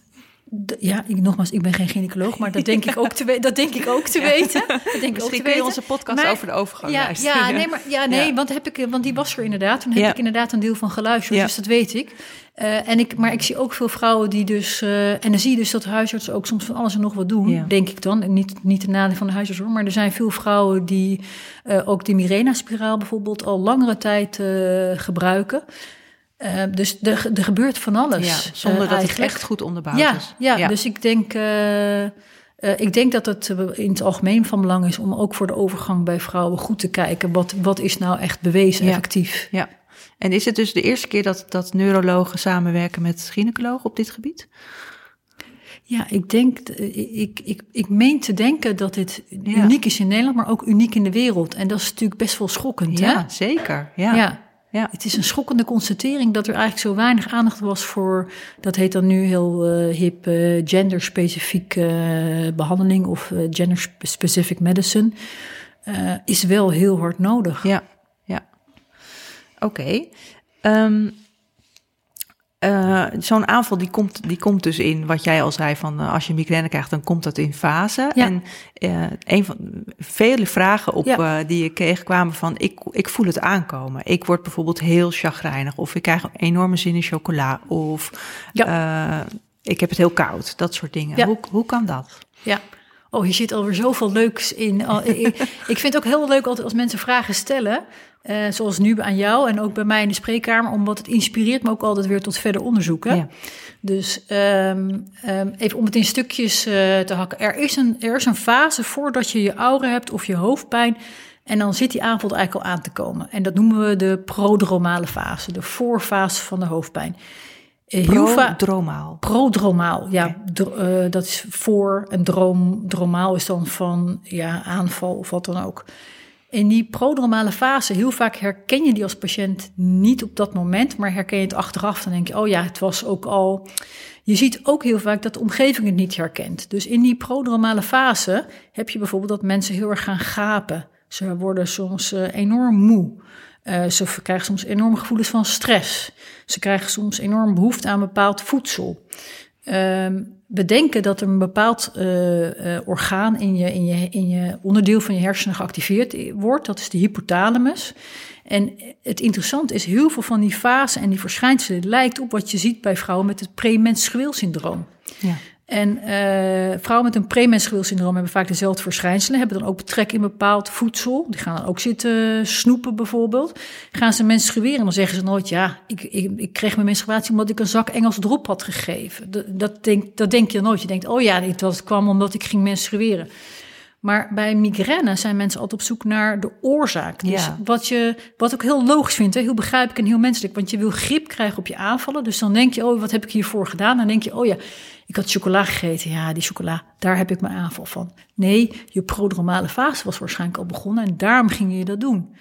ja, ik, nogmaals, ik ben geen gynaecoloog, maar dat denk ik ook te, dat denk ik ook te weten. Dat denk ik ook te weten. onze podcast over de overgang ja, Ja, nee, maar, ja, nee Want, heb ik, want die was er inderdaad. Toen heb ik inderdaad een deel van geluisterd, dus dat weet ik. Uh, en ik. Maar ik zie ook veel vrouwen die dus... Uh, en dan zie je dus dat huisartsen ook soms van alles en nog wat doen, denk ik dan. En niet, niet de nadeel van de huisarts hoor, maar er zijn veel vrouwen die uh, ook de Mirena-spiraal bijvoorbeeld al langere tijd gebruiken. Uh, dus er, er gebeurt van alles. Ja, zonder uh, dat het echt goed onderbouwd ja, is. Ja, ja, dus ik denk, uh, ik denk dat het in het algemeen van belang is om ook voor de overgang bij vrouwen goed te kijken. Wat, wat is nou echt bewezen effectief? Ja. En is het dus de eerste keer dat, dat neurologen samenwerken met gynaecologen op dit gebied? Ja, ik denk, ik, ik, ik meen te denken dat dit uniek is in Nederland, maar ook uniek in de wereld. En dat is natuurlijk best wel schokkend. Ja, hè? zeker. Ja. Ja. Het is een schokkende constatering dat er eigenlijk zo weinig aandacht was voor, dat heet dan nu heel uh, hip, uh, genderspecifieke uh, behandeling of gender-specific medicine. is wel heel hard nodig. Ja, ja. Oké. Okay. Um, uh, zo'n aanval die komt, die komt dus in wat jij al zei van uh, als je migraine krijgt, dan komt dat in fase. Ja. En uh, een van vele vragen op ja. die ik kreeg kwamen van ik, ik voel het aankomen. Ik word bijvoorbeeld heel chagrijnig of ik krijg een enorme zin in chocola of ja. ik heb het heel koud. Dat soort dingen. Hoe, hoe kan dat? Ja. Oh, hier zit alweer zoveel leuks in. ik, ik vind het ook heel leuk altijd als mensen vragen stellen. Uh, zoals nu aan jou en ook bij mij in de spreekkamer, omdat het inspireert me ook altijd weer tot verder onderzoeken. Ja. Dus um, um, even om het in stukjes uh, te hakken. Er is, een, er is een fase voordat je je aura hebt of je hoofdpijn. En dan zit die aanval eigenlijk al aan te komen. En dat noemen we de prodromale fase, de voorfase van de hoofdpijn. Uh, prodromaal. Prodromaal, ja. Okay. Uh, dat is voor en droom. Dromaal is dan van ja, aanval of wat dan ook. In die prodromale fase, heel vaak herken je die als patiënt niet op dat moment, maar herken je het achteraf. Dan denk je, oh ja, het was ook al. Je ziet ook heel vaak dat de omgeving het niet herkent. Dus in die prodromale fase heb je bijvoorbeeld dat mensen heel erg gaan gapen. Ze worden soms uh, enorm moe. Uh, ze krijgen soms enorme gevoelens van stress. Ze krijgen soms enorm behoefte aan bepaald voedsel. Um, bedenken dat er een bepaald uh, uh, orgaan in je, in, je, in je onderdeel van je hersenen geactiveerd wordt. Dat is de hypothalamus. En het interessante is, heel veel van die fasen en die verschijnselen lijkt op wat je ziet bij vrouwen met het premenstrueel syndroom. Ja. En uh, vrouwen met een premenstrueel syndroom hebben vaak dezelfde verschijnselen, hebben dan ook betrekking in bepaald voedsel. Die gaan dan ook zitten snoepen bijvoorbeeld. Gaan ze menstrueren, dan zeggen ze nooit, ja, ik, ik, ik kreeg mijn menstruatie omdat ik een zak Engels drop had gegeven. Dat, dat, denk, dat denk je nooit. Je denkt, oh ja, het kwam omdat ik ging menstrueren. Maar bij migraine zijn mensen altijd op zoek naar de oorzaak. Dus ja. wat, je, wat ook heel logisch vindt, hè? heel begrijpelijk en heel menselijk. Want je wil grip krijgen op je aanvallen. Dus dan denk je, oh, wat heb ik hiervoor gedaan? Dan denk je, oh ja, ik had chocola gegeten. Ja, die chocola, daar heb ik mijn aanval van. Nee, je prodromale fase was waarschijnlijk al begonnen en daarom ging je dat doen.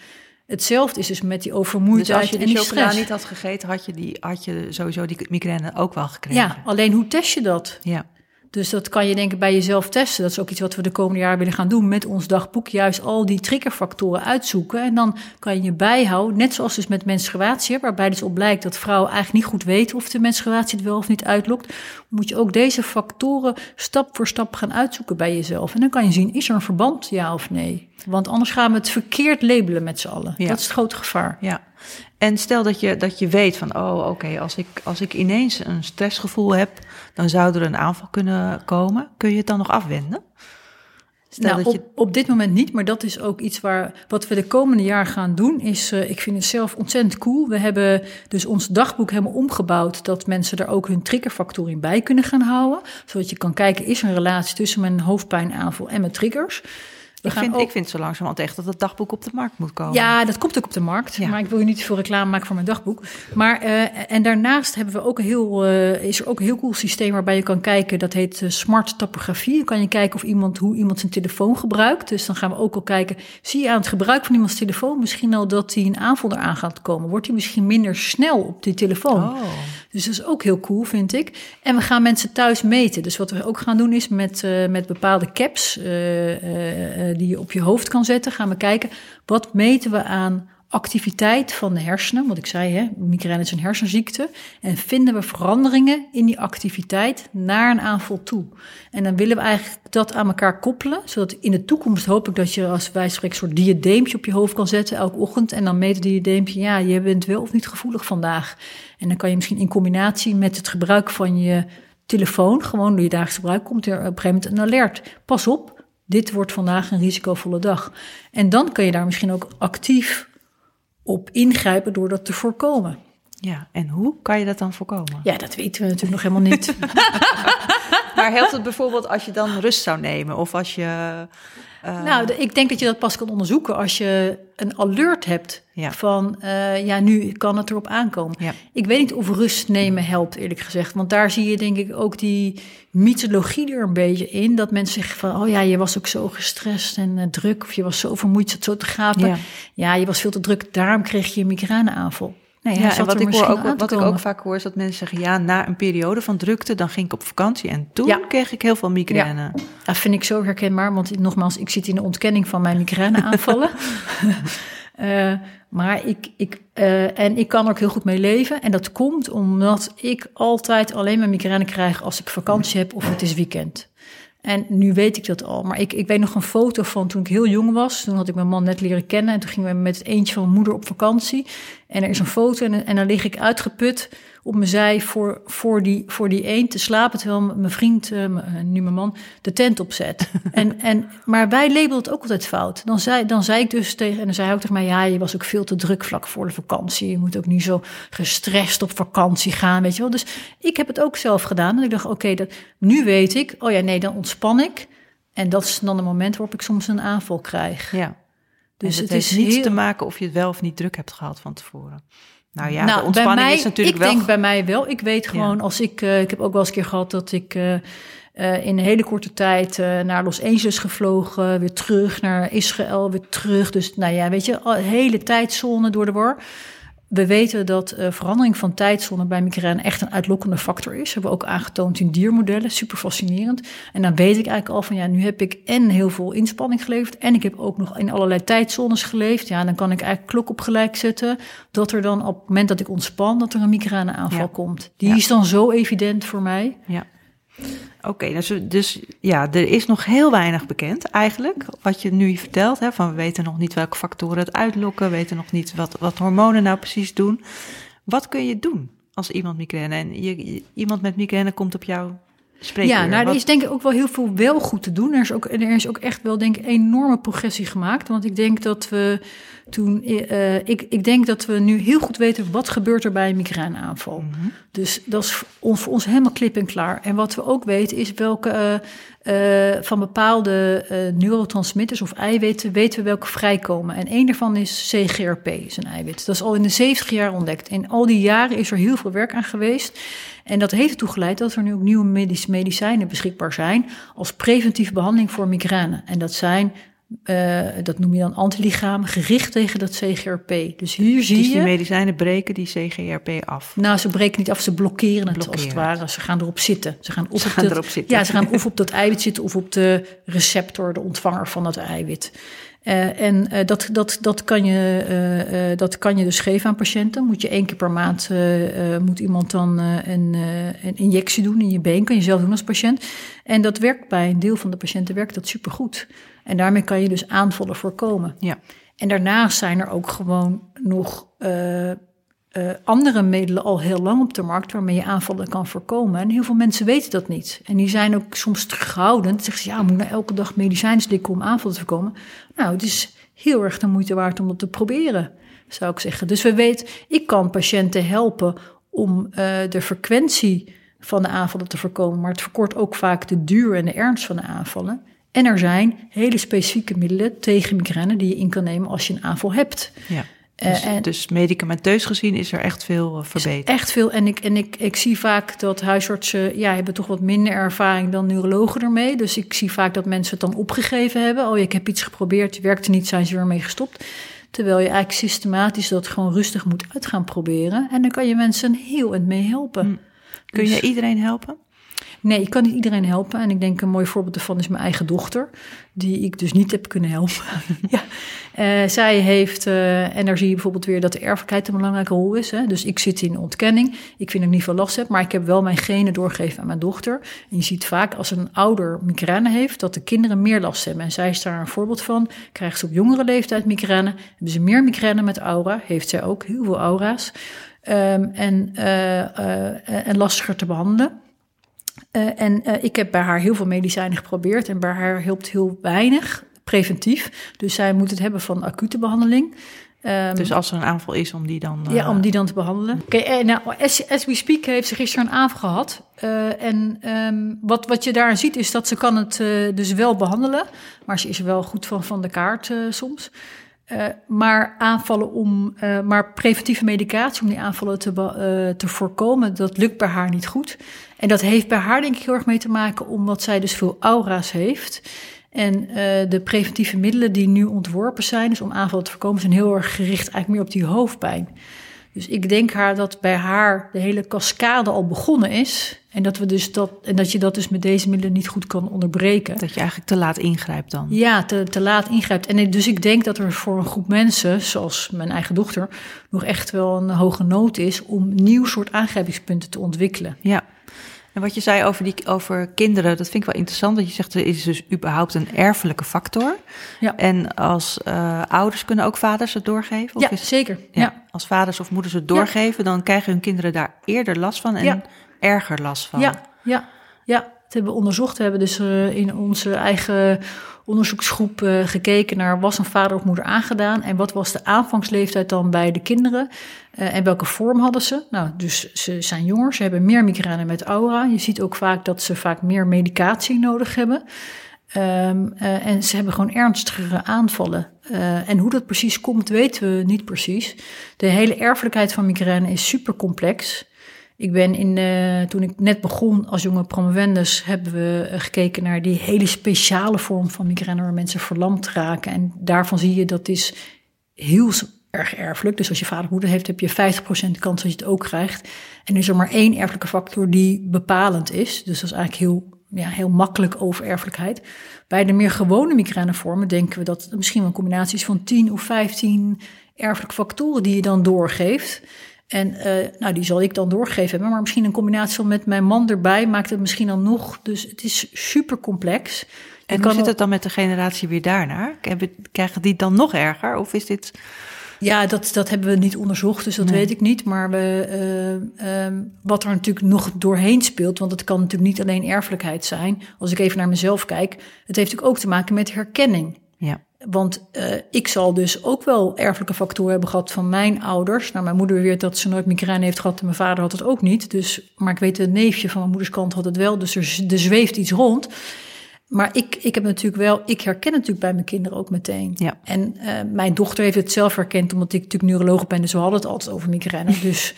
Hetzelfde is dus met die overmoeidheid dus als je die, die chocola niet had gegeten, had je, die, had je sowieso die migraine ook wel gekregen. Ja, alleen hoe test je dat? Ja. Dus dat kan je denk ik bij jezelf testen. Dat is ook iets wat we de komende jaren willen gaan doen met ons dagboek. Juist al die triggerfactoren uitzoeken. En dan kan je je bijhouden, net zoals dus met menstruatie, waarbij dus op blijkt dat vrouwen eigenlijk niet goed weten of de menstruatie het wel of niet uitlokt. Moet je ook deze factoren stap voor stap gaan uitzoeken bij jezelf. En dan kan je zien, is er een verband, ja of nee? Want anders gaan we het verkeerd labelen met z'n allen. Dat is het grote gevaar. Ja. En stel dat je, dat je weet van, oh oké, als, ik, als ik ineens een stressgevoel heb, dan zou er een aanval kunnen komen. Kun je het dan nog afwenden? Stel nou, dat je... op, op dit moment niet, maar dat is ook iets waar wat we de komende jaar gaan doen. Is, uh, ik vind het zelf ontzettend cool. We hebben dus ons dagboek helemaal omgebouwd dat mensen er ook hun triggerfactor in bij kunnen gaan houden. Zodat je kan kijken, is er een relatie tussen mijn hoofdpijnaanval en mijn triggers? Ik, vind, ik vind zo langzamerhand echt dat het dagboek op de markt moet komen. Ja, dat komt ook op de markt. Maar ik wil je niet veel reclame maken voor mijn dagboek. Maar, uh, en daarnaast hebben we ook een heel, uh, is er ook een heel cool systeem waarbij je kan kijken. Dat heet uh, smart topografie. Dan kan je kijken of iemand, hoe iemand zijn telefoon gebruikt. Dus dan gaan we ook al kijken. Zie je aan het gebruik van iemands telefoon misschien al dat hij een aanval eraan gaat komen? Wordt hij misschien minder snel op die telefoon? Oh. Dus dat is ook heel cool, vind ik. En we gaan mensen thuis meten. Dus wat we ook gaan doen is met, met bepaalde caps die je op je hoofd kan zetten, gaan we kijken wat meten we aan activiteit van de hersenen. Wat ik zei, hè, migraine is een hersenziekte. En vinden we veranderingen in die activiteit naar een aanval toe. En dan willen we eigenlijk dat aan elkaar koppelen. Zodat in de toekomst hoop ik dat je als wij spreken een soort diadeempje op je hoofd kan zetten elke ochtend. En dan meet die diadeempje, ja, je bent wel of niet gevoelig vandaag. En dan kan je misschien in combinatie met het gebruik van je telefoon, gewoon door je dagelijks gebruik, komt er op een gegeven moment een alert. Pas op, dit wordt vandaag een risicovolle dag. En dan kun je daar misschien ook actief op ingrijpen door dat te voorkomen. Ja, en hoe kan je dat dan voorkomen? Ja, dat weten we natuurlijk nog helemaal niet. maar helpt het bijvoorbeeld als je dan rust zou nemen of als je uh... Nou, ik denk dat je dat pas kan onderzoeken als je een alert hebt van, uh, ja, nu kan het erop aankomen. Ja. Ik weet niet of rust nemen helpt, eerlijk gezegd. Want daar zie je denk ik ook die mythologie er een beetje in. Dat mensen zeggen van, oh ja, je was ook zo gestrest en uh, druk. Of je was zo vermoeid, zat zo te gapen. Ja. ja, je was veel te druk, daarom kreeg je een migraineaanval. Nee, ja, en wat ik, hoor ook, wat ik ook vaak hoor is dat mensen zeggen... ja, na een periode van drukte, dan ging ik op vakantie... en toen kreeg ik heel veel migraine. Ja. Dat vind ik zo herkenbaar, want nogmaals... ik zit in de ontkenning van mijn migraineaanvallen. uh, maar ik, ik, uh, en ik kan er ook heel goed mee leven. En dat komt omdat ik altijd alleen mijn migraine krijg... als ik vakantie heb of het is weekend. En nu weet ik dat al. Maar ik, ik weet nog een foto van toen ik heel jong was. Toen had ik mijn man net leren kennen. En toen gingen we met het eentje van mijn moeder op vakantie. En er is een foto en, en dan lig ik uitgeput op mijn zij voor, voor, die, voor die eend te slapen. Terwijl mijn vriend, uh, nu mijn man, de tent opzet. en, en, maar wij labelen het ook altijd fout. Dan zei, dan zei ik dus tegen, en dan zei hij ook tegen mij... ja, je was ook veel te druk vlak voor de vakantie. Je moet ook niet zo gestrest op vakantie gaan, weet je wel. Dus ik heb het ook zelf gedaan. En ik dacht, oké, dat nu weet ik. Oh ja, nee, dan ontspan ik. En dat is dan een moment waarop ik soms een aanval krijg. Ja. Dus het, het is niets te maken of je het wel of niet druk hebt gehad van tevoren. Nou ja, nou, de ontspanning mij, is natuurlijk ik wel... Ik denk bij mij wel. Ik weet gewoon, als ik... Uh, ik heb ook wel eens een keer gehad dat ik... Uh, uh, in een hele korte tijd naar Los Angeles gevlogen, weer terug naar Israël, weer terug. Dus nou ja, weet je, hele tijdzone door de war. We weten dat uh, verandering van tijdzone bij migraine echt een uitlokkende factor is. Dat hebben we ook aangetoond in diermodellen. Super fascinerend. En dan weet ik eigenlijk al van ja, nu heb ik en heel veel inspanning geleverd. En ik heb ook nog in allerlei tijdzones geleefd. Ja, dan kan ik eigenlijk klok op gelijk zetten. Dat er dan op het moment dat ik ontspan, dat er een migraineaanval ja. komt. Die ja. is dan zo evident voor mij. Ja. Oké, dus, dus ja, er is nog heel weinig bekend eigenlijk. Wat je nu vertelt, hè, van we weten nog niet welke factoren het uitlokken, we weten nog niet wat, wat hormonen nou precies doen. Wat kun je doen als iemand migraine en je, iemand met migraine komt op jou Ja, nou, er is denk ik ook wel heel veel wel goed te doen. Er is ook, er is ook echt wel denk ik enorme progressie gemaakt. Want ik denk dat we toen, uh, ik, ik denk dat we nu heel goed weten wat gebeurt er bij een migraineaanval. Mm -hmm. Dus dat is voor ons helemaal klip en klaar. En wat we ook weten is welke uh, uh, van bepaalde neurotransmitters of eiwitten weten we welke vrijkomen. En een daarvan is CGRP, is een eiwit. Dat is al in de 70 jaar ontdekt. En al die jaren is er heel veel werk aan geweest. En dat heeft ertoe geleid dat er nu ook nieuwe medicijnen beschikbaar zijn als preventieve behandeling voor migraine. En dat zijn Uh, dat noem je dan antilichaam, gericht tegen dat CGRP. Dus hier zie dus je... die medicijnen breken die CGRP af? Nou, ze breken niet af, ze blokkeren het als het ware. Ze gaan erop zitten. Ze gaan, of ze gaan dat, erop zitten. Ja, ze gaan of op dat eiwit zitten of op de receptor, de ontvanger van dat eiwit. Uh, en uh, dat, dat, dat, kan je, uh, dat kan je dus geven aan patiënten. Moet je één keer per maand moet iemand dan een, een, injectie doen in je been. Kan je zelf doen als patiënt. En dat werkt bij een deel van de patiënten werkt dat supergoed. En daarmee kan je dus aanvallen voorkomen. Ja. En daarnaast zijn er ook gewoon nog uh, andere middelen al heel lang op de markt waarmee je aanvallen kan voorkomen. En heel veel mensen weten dat niet. En die zijn ook soms terughoudend. Zeggen ze, ja, moet nou elke dag medicijn slikken om aanvallen te voorkomen? Nou, het is heel erg de moeite waard om dat te proberen, zou ik zeggen. Dus we weten, ik kan patiënten helpen om uh, de frequentie van de aanvallen te voorkomen, maar het verkort ook vaak de duur en de ernst van de aanvallen. En er zijn hele specifieke middelen tegen migraine die je in kan nemen als je een aanval hebt. Ja. Dus, uh, dus, medicamenteus gezien is er echt veel uh, verbeterd. Echt veel. En, ik, en ik, ik zie vaak dat huisartsen ja, hebben toch wat minder ervaring dan neurologen ermee. Dus ik zie vaak dat mensen het dan opgegeven hebben. Oh, ik heb iets geprobeerd, het werkte niet, zijn ze ermee gestopt. Terwijl je eigenlijk systematisch dat gewoon rustig moet uit gaan proberen. En dan kan je mensen heel en mee helpen. Hm. Kun dus, je iedereen helpen? Nee, ik kan niet iedereen helpen. En ik denk een mooi voorbeeld daarvan is mijn eigen dochter, die ik dus niet heb kunnen helpen. ja. Uh, zij heeft, uh, en daar zie je bijvoorbeeld weer dat de erfelijkheid een belangrijke rol is. Hè? Dus ik zit in ontkenning. Ik vind dat ik niet veel last heb, maar ik heb wel mijn genen doorgegeven aan mijn dochter. En je ziet vaak als een ouder migraine heeft, dat de kinderen meer last hebben. En zij is daar een voorbeeld van. Krijgt ze op jongere leeftijd migraine, hebben ze meer migraine met aura, heeft zij ook heel veel aura's. Um, en, uh, en lastiger te behandelen. Uh, en uh, ik heb bij haar heel veel medicijnen geprobeerd en bij haar helpt heel weinig preventief. Dus zij moet het hebben van acute behandeling. Um, dus als er een aanval is, om die dan... Uh... Ja, om die dan te behandelen. Oké, okay, nou, as, as, we speak heeft ze gisteren een aanval gehad. en um, wat, wat je daar ziet is dat ze kan het dus wel behandelen. Maar ze is wel goed van, van de kaart soms. Maar aanvallen om, maar preventieve medicatie om die aanvallen te, te voorkomen, dat lukt bij haar niet goed. En dat heeft bij haar denk ik heel erg mee te maken omdat zij dus veel aura's heeft. En de preventieve middelen die nu ontworpen zijn, dus om aanvallen te voorkomen, zijn heel erg gericht eigenlijk meer op die hoofdpijn. Dus ik denk haar dat bij haar de hele cascade al begonnen is. En dat, we dus dat, en dat je dat dus met deze middelen niet goed kan onderbreken. Dat je eigenlijk te laat ingrijpt dan. Ja, te, te laat ingrijpt. En dus ik denk dat er voor een groep mensen, zoals mijn eigen dochter, nog echt wel een hoge nood is om nieuw soort aangrijpingspunten te ontwikkelen. Ja. En wat je zei over, die, over kinderen, dat vind ik wel interessant. Dat je zegt, er is dus überhaupt een erfelijke factor. Ja. En als uh, ouders kunnen ook vaders het doorgeven? Of ja, is, zeker. Ja, ja. Als vaders of moeders het doorgeven, dan krijgen hun kinderen daar eerder last van en erger last van. Ja, ja, ja. Dat hebben we onderzocht. We hebben dus uh, in onze eigen onderzoeksgroep uh, gekeken naar was een vader of moeder aangedaan en wat was de aanvangsleeftijd dan bij de kinderen uh, en welke vorm hadden ze. Nou, dus ze zijn jonger, ze hebben meer migraine met aura. Je ziet ook vaak dat ze vaak meer medicatie nodig hebben. Uh, en ze hebben gewoon ernstigere aanvallen. En hoe dat precies komt, weten we niet precies. De hele erfelijkheid van migraine is super complex. Ik ben in, uh, toen ik net begon als jonge promovendus, hebben we gekeken naar die hele speciale vorm van migraine waar mensen verlamd raken. En daarvan zie je dat is heel erg erfelijk. Dus als je vader moeder heeft, heb je 50% kans dat je het ook krijgt. En is er maar één erfelijke factor die bepalend is. Dus dat is eigenlijk heel, ja, heel makkelijk over erfelijkheid. Bij de meer gewone migrainevormen denken we dat het misschien wel een combinatie is van 10 of 15 erfelijke factoren die je dan doorgeeft. En uh, nou, die zal ik dan doorgegeven hebben. Maar misschien een combinatie van met mijn man erbij maakt het misschien dan nog. Dus het is super complex. En hoe zit het dan met de generatie weer daarna? Krijgen die dan nog erger? Of is dit... Ja, dat, dat hebben we niet onderzocht, dus dat nee. weet ik niet. Maar we, uh, uh, wat er natuurlijk nog doorheen speelt, want het kan natuurlijk niet alleen erfelijkheid zijn. Als ik even naar mezelf kijk, het heeft natuurlijk ook te maken met herkenning. Ja. Want uh, ik zal dus ook wel erfelijke factoren hebben gehad van mijn ouders. Nou, mijn moeder beweert dat ze nooit migraine heeft gehad en mijn vader had het ook niet. Dus, maar ik weet, een neefje van mijn moeders kant had het wel. Dus er, er zweeft iets rond. Maar ik, ik heb natuurlijk wel, ik herken natuurlijk bij mijn kinderen ook meteen. Ja. En uh, mijn dochter heeft het zelf herkend, omdat ik natuurlijk neuroloog ben, dus we hadden het altijd over migraine. dus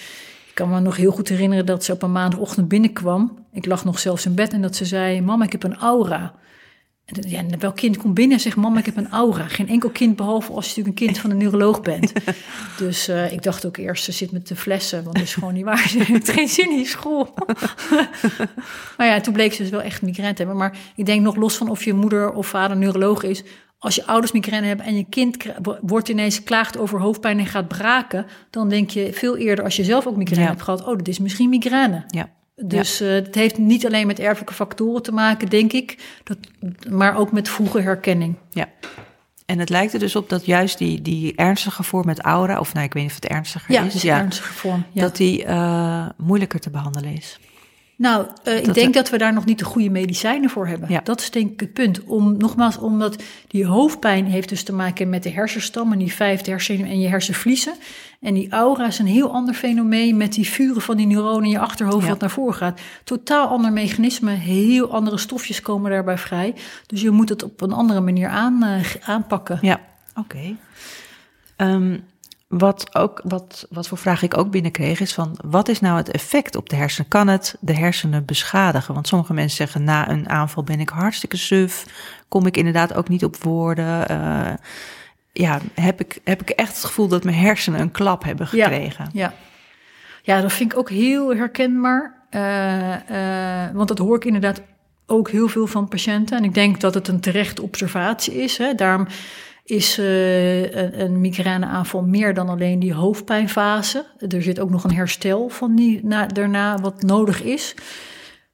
ik kan me nog heel goed herinneren dat ze op een maandagochtend binnenkwam. Ik lag nog zelfs in bed en dat ze zei: Mama, ik heb een aura. En ja, welk kind komt binnen en zegt: Mama, ik heb een aura. Geen enkel kind, behalve als je natuurlijk een kind van een neuroloog bent. dus uh, ik dacht ook eerst: ze zit met de flessen, want dat is gewoon niet waar. Ze heeft geen zin in school. maar ja, toen bleek ze dus wel echt migraine te hebben. Maar ik denk nog los van of je moeder of vader neuroloog is. Als je ouders migraine hebben en je kind wordt ineens klaagt over hoofdpijn en gaat braken, dan denk je veel eerder als je zelf ook migraine hebt gehad: oh, dat is misschien migraine. Ja. Dus uh, het heeft niet alleen met erfelijke factoren te maken, denk ik, dat, maar ook met vroege herkenning. Ja. En het lijkt er dus op dat juist die, die ernstige vorm met aura, of nou, ik weet niet of het ernstiger ja, is, ja, ernstige vorm, ja. dat die uh, moeilijker te behandelen is. Nou, uh, ik denk dat we daar nog niet de goede medicijnen voor hebben. Ja. Dat is denk ik het punt. Om, nogmaals, omdat die hoofdpijn heeft dus te maken met de hersenstam en die vijfde hersen en je hersenvliezen. En die aura is een heel ander fenomeen met die vuren van die neuronen in je achterhoofd wat naar voren gaat. Totaal ander mechanisme, heel andere stofjes komen daarbij vrij. Dus je moet het op een andere manier aan, uh, aanpakken. Ja, oké. Okay. Um, ehm, wat, ook, wat, wat voor vraag ik ook binnenkreeg is van wat is nou het effect op de hersenen? Kan het de hersenen beschadigen? Want sommige mensen zeggen na een aanval ben ik hartstikke suf, kom ik inderdaad ook niet op woorden. Uh, ja, heb ik, heb ik echt het gevoel dat mijn hersenen een klap hebben gekregen. Ja, ja. ja dat vind ik ook heel herkenbaar. Uh, uh, want dat hoor ik inderdaad ook heel veel van patiënten. En ik denk dat het een terechte observatie is. Hè. Daarom is uh, een, een migraineaanval meer dan alleen die hoofdpijnfase. Er zit ook nog een herstel van die na, daarna wat nodig is.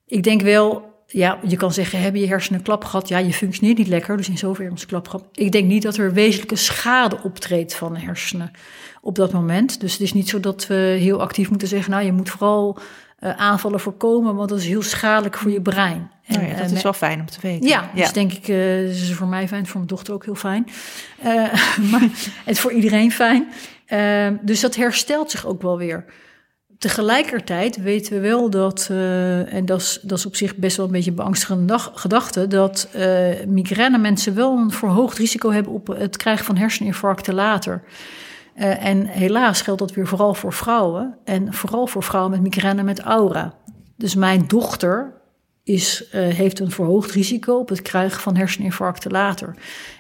Ik denk wel, ja, je kan zeggen, hebben je hersenen klap gehad? Ja, je functioneert niet lekker, dus in zoverre een klap gehad. Ik denk niet dat er wezenlijke schade optreedt van de hersenen op dat moment. Dus het is niet zo dat we heel actief moeten zeggen, nou, je moet vooral aanvallen voorkomen, want dat is heel schadelijk voor je brein. En, nou ja, dat is wel fijn om te weten. Ja, ja. dus denk ik, uh, is voor mij fijn, voor mijn dochter ook heel fijn. Uh, maar het is voor iedereen fijn. dus dat herstelt zich ook wel weer. Tegelijkertijd weten we wel dat, en dat is, dat is op zich best wel een beetje een beangstigende gedachte, dat migraine mensen wel een verhoogd risico hebben op het krijgen van herseninfarcten later. Uh, en helaas geldt dat weer vooral voor vrouwen. En vooral voor vrouwen met migraine met aura. Dus mijn dochter is, uh, heeft een verhoogd risico op het krijgen van herseninfarcten later.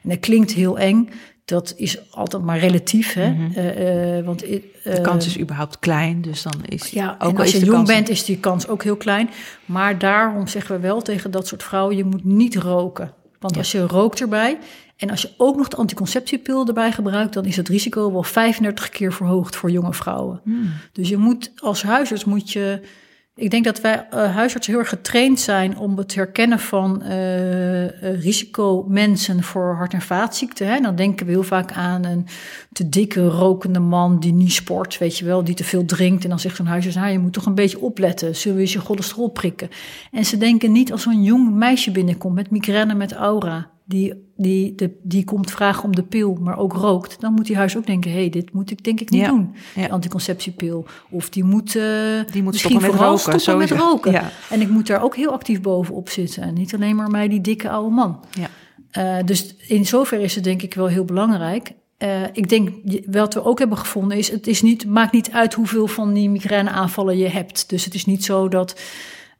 En dat klinkt heel eng. Dat is altijd maar relatief. Hè? Mm -hmm. uh, want, de kans is überhaupt klein, dus dan is ja, ook en als je jong kans... bent, is die kans ook heel klein. Maar daarom zeggen we wel tegen dat soort vrouwen: je moet niet roken. Want ja. als je rookt erbij en als je ook nog de anticonceptiepil erbij gebruikt, dan is het risico wel 35 keer verhoogd voor jonge vrouwen. Hmm. Dus je moet als huisarts moet je. Ik denk dat wij uh, huisartsen heel erg getraind zijn om het herkennen van uh, uh, risicomensen voor hart- en vaatziekten. Hè. Dan denken we heel vaak aan een te dikke rokende man die niet sport, weet je wel, die te veel drinkt. En dan zegt zo'n huisarts, nou, je moet toch een beetje opletten. Zullen we eens je cholesterol prikken? En ze denken niet als zo'n jong meisje binnenkomt met migraine, met aura die, die, de, die komt vragen om de pil, maar ook rookt, dan moet die huis ook denken: hé, hey, dit moet ik denk ik niet ja. doen, ja. anticonceptiepil. Of die moet, uh, die moet misschien stoppen met roken. Stoppen met roken. Ja. En ik moet daar ook heel actief bovenop zitten. En niet alleen maar mij, die dikke oude man. Ja. Uh, dus in zoverre is het denk ik wel heel belangrijk. Uh, ik denk, wat we ook hebben gevonden is, het is niet, maakt niet uit hoeveel van die migraineaanvallen je hebt. Dus het is niet zo dat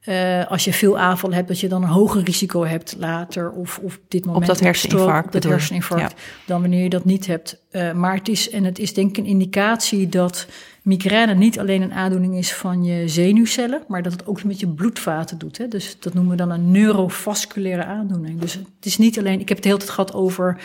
uh, als je veel aanvallen hebt, dat je dan een hoger risico hebt later of, of dit moment. Op dat herseninfarct. Op dat herseninfarct, ja. dan wanneer je dat niet hebt. Uh, maar het is, en het is denk ik een indicatie dat migraine niet alleen een aandoening is van je zenuwcellen, maar dat het ook met je bloedvaten doet. Hè? Dus dat noemen we dan een neurovasculaire aandoening. Dus het is niet alleen, ik heb het heel tijd gehad over